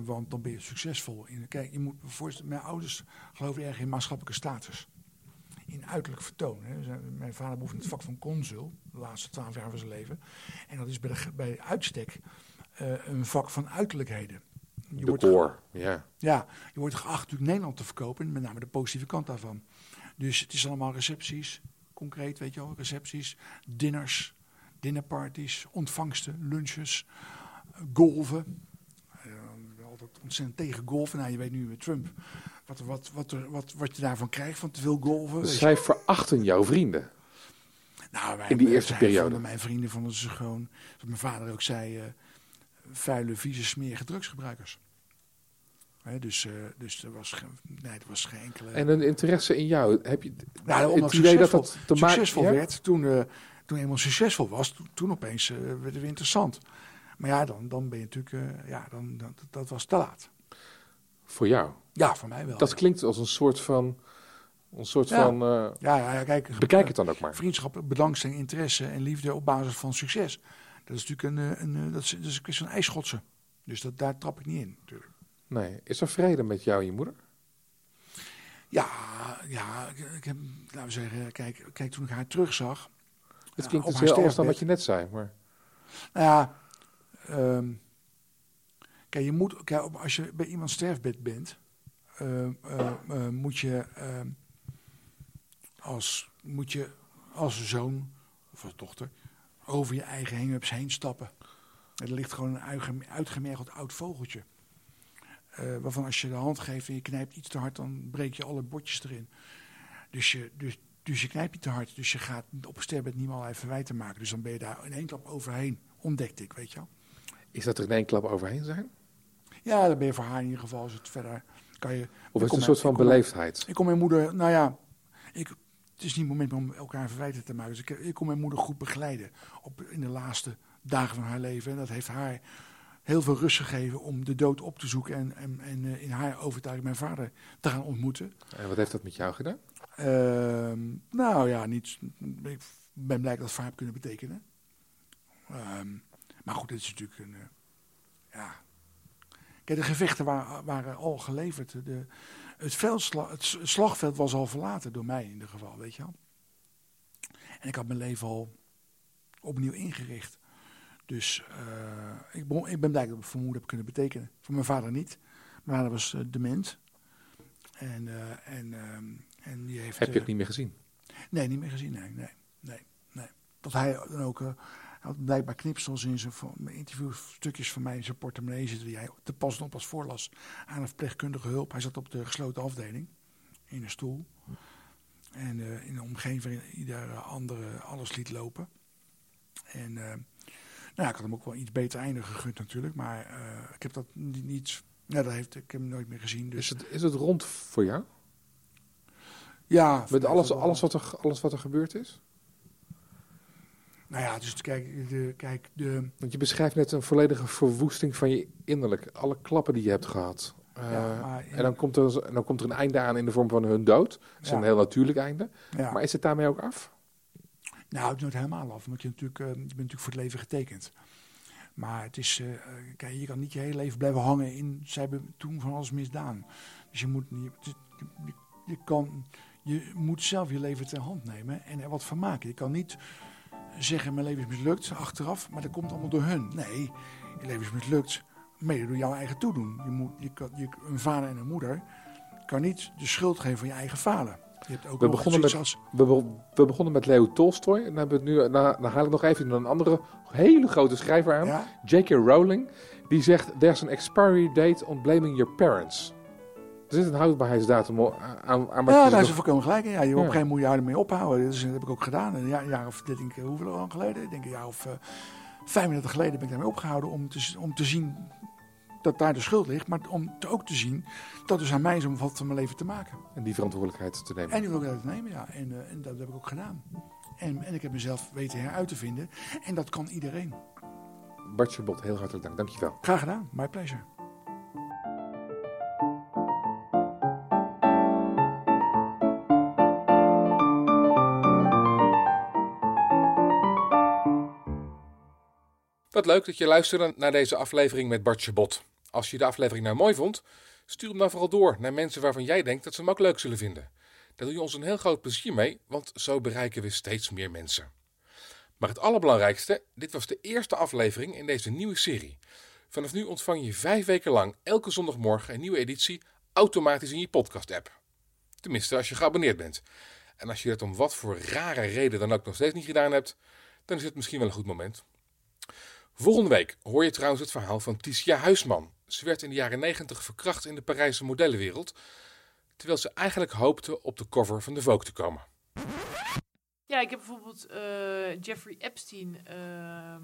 Want dan ben je succesvol. In, kijk, je moet voorstellen, mijn ouders geloven erg in maatschappelijke status. In uiterlijk vertoon. Hè. Mijn vader beoefende het vak van consul, de laatste twaalf jaar van zijn leven. En dat is bij, de, bij uitstek eh, een vak van uiterlijkheden. Je wordt, Decor, ja. ja, je wordt geacht natuurlijk Nederland te verkopen, met name de positieve kant daarvan. Dus het is allemaal recepties, concreet, weet je wel, recepties, dinners, dinnerparties, ontvangsten, lunches, eh, golven. Eh, altijd ontzettend tegen golven. Nou, je weet nu met Trump wat, wat, wat, wat, wat je daarvan krijgt van te veel golven. je. Zij verachten jouw vrienden. Nou, wij- in die eerste periode. Mijn vrienden vonden ze gewoon, wat mijn vader ook zei, eh, vuile, vieze, smerige drugsgebruikers. Hè, dus, eh, dus er was, geen, nee, er was geen enkele... En een interesse in jou. Heb je Nou, het idee dat succesvol, dat te maken succesvol ja? werd, toen, eh toen eenmaal succesvol was, toen, toen opeens werd het weer interessant. Maar ja, dan, dan ben je natuurlijk, ja, dan, dan, dat was te laat. voor jou? Ja, voor mij wel. Dat ja. klinkt als een soort van. Een soort Ja. van eh, ja, ja, ja, kijk, bekijk het dan ook maar. Vriendschap, belangstelling, interesse en liefde op basis van succes. Dat is natuurlijk een, eh, een, eh, dat is, dat is een kwestie van ijsschotsen. Dus dat, daar trap ik niet in, natuurlijk. Nee. Is er vrede met jou en je moeder? Ja, ja, ik, heb, laten we zeggen, kijk, kijk toen ik haar terugzag. Het klinkt dus heel anders dan wat je net zei. Maar Nou ja, ehm, kijk, je moet, kijk, als je bij iemand sterfbed bent, eh, eh, moet je als moet je als zoon of als dochter over je eigen hang-ups heen stappen. En er ligt gewoon een uitgem- uitgemergeld oud vogeltje. Eh, waarvan als je de hand geeft en je knijpt iets te hard, dan breek je alle botjes erin. Dus je, dus, dus je knijpt niet te hard. Dus je gaat op een sterfbed niet meer verwijten maken. Dus dan ben je daar in één klap overheen. Ontdekte ik, weet je wel. is dat er in één klap overheen zijn? Ja, dan ben je voor haar in ieder geval. Als het verder kan je. Of is het een soort van beleefdheid? Ik kom mijn moeder, nou ja, ik, het is niet het moment om elkaar verwijten te maken. Dus ik, ik kon mijn moeder goed begeleiden op, in de laatste dagen van haar leven. En dat heeft haar heel veel rust gegeven om de dood op te zoeken en, en, en eh, in haar overtuiging mijn vader te gaan ontmoeten. En wat heeft dat met jou gedaan? Ehm, nou ja, niet, ik ben blij dat voor haar heb kunnen betekenen. Ehm, maar goed, dit is natuurlijk een. eh, ja. Kijk, de gevechten waren, waren al geleverd. De, het, veldsla, het slagveld was al verlaten door mij in ieder geval, weet je wel. En ik had mijn leven al opnieuw ingericht. Dus eh, ik, ben, ik ben blij dat ik moeder heb kunnen betekenen. Voor mijn vader niet. Mijn vader was eh, dement. En, eh, en, en die heeft... Heb je het niet meer gezien? Nee, niet meer gezien. Nee, nee, nee. nee. Dat hij dan ook. Eh, hij had blijkbaar knipsels in zijn interviewstukjes van mij in zijn portemonnee zitten. die hij te pas en op als voorlas aan een verpleegkundige hulp. Hij zat op de gesloten afdeling in een stoel. En eh, in een omgeving waarin ieder andere alles liet lopen. En eh, nou ja, ik had hem ook wel iets beter einde gegund natuurlijk. Maar eh, ik heb dat niet. niet dat heeft, ik heb hem nooit meer gezien. Dus Is het, is het rond voor jou? ja, Met alles, alles, wat er, alles wat er gebeurd is? Nou ja, dus kijk, de, kijk de, Want je beschrijft net een volledige verwoesting van je innerlijk. Alle klappen die je hebt gehad. Eh, Ja, in- en dan komt, er, dan komt er een einde aan in de vorm van hun dood. Dat is Ja. een heel natuurlijk einde. ja. Maar is het daarmee ook af? Nou, het is nooit helemaal af, want je, natuurlijk, eh, je bent natuurlijk voor het leven getekend. Maar het is, eh, eh, kijk, je kan niet je hele leven blijven hangen in, zij hebben toen van alles misdaan. Dus je moet, niet- je, je, je kan, je moet zelf je leven ter hand nemen en er wat van maken. Je kan niet zeggen, mijn leven is mislukt achteraf, maar dat komt allemaal door hun. Nee, je leven is mislukt, mede door jouw eigen toedoen. Je moet, je kan, je, een vader en een moeder kan niet de schuld geven van je eigen falen. Je hebt ook We begonnen met- als- We, be- we begonnen met Leo Tolstoy. En dan, hebben we het nu, dan, dan haal ik nog even een andere hele grote schrijver aan. Ja, J.K. Rowling. Die zegt, there's an expiry date on blaming your parents. Er zit een houdbaarheidsdatum o- aan, aan wat ja daar is nog- volkomen gelijk in. Ja, je, op een gegeven moment moet je ermee ophouden. Dus dat heb ik ook gedaan. Een jaar, een jaar of, dit denk ik, hoeveel lang geleden? Ik denk een jaar of eh 35 geleden ben ik daarmee opgehouden om te, om te zien dat daar de schuld ligt. Maar om te, ook te zien dat dus aan mij is om wat van mijn leven te maken. En die verantwoordelijkheid te nemen. En die wil ik uit nemen, ja. En, eh, en dat heb ik ook gedaan. En, en ik heb mezelf weten heruit te vinden. En dat kan iedereen. Bart Chabot, heel hartelijk dank. Dankjewel. Graag gedaan. My pleasure. Wat leuk dat je luisterde naar deze aflevering met Bart Chabot. Als je de aflevering nou mooi vond, stuur hem dan vooral door naar mensen waarvan jij denkt dat ze hem ook leuk zullen vinden. Daar doe je ons een heel groot plezier mee, want zo bereiken we steeds meer mensen. Maar het allerbelangrijkste, dit was de eerste aflevering in deze nieuwe serie. Vanaf nu ontvang je vijf weken lang elke zondagmorgen een nieuwe editie automatisch in je podcast-app. Tenminste, als je geabonneerd bent. En als je dat om wat voor rare reden dan ook nog steeds niet gedaan hebt, dan is het misschien wel een goed moment. Volgende week hoor je trouwens het verhaal van Ticia Huisman. Ze werd in de jaren 90 verkracht in de Parijse modellenwereld, terwijl ze eigenlijk hoopte op de cover van de Vogue te komen. Ja, ik heb bijvoorbeeld eh, Jeffrey Epstein, ehm,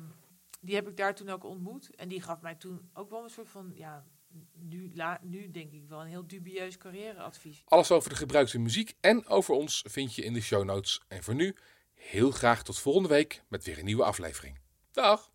die heb ik daar toen ook ontmoet. En die gaf mij toen ook wel een soort van, ja, nu, la, nu denk ik wel een heel dubieus carrièreadvies. Alles over de gebruikte muziek en over ons vind je in de show notes. En voor nu heel graag tot volgende week met weer een nieuwe aflevering. Dag!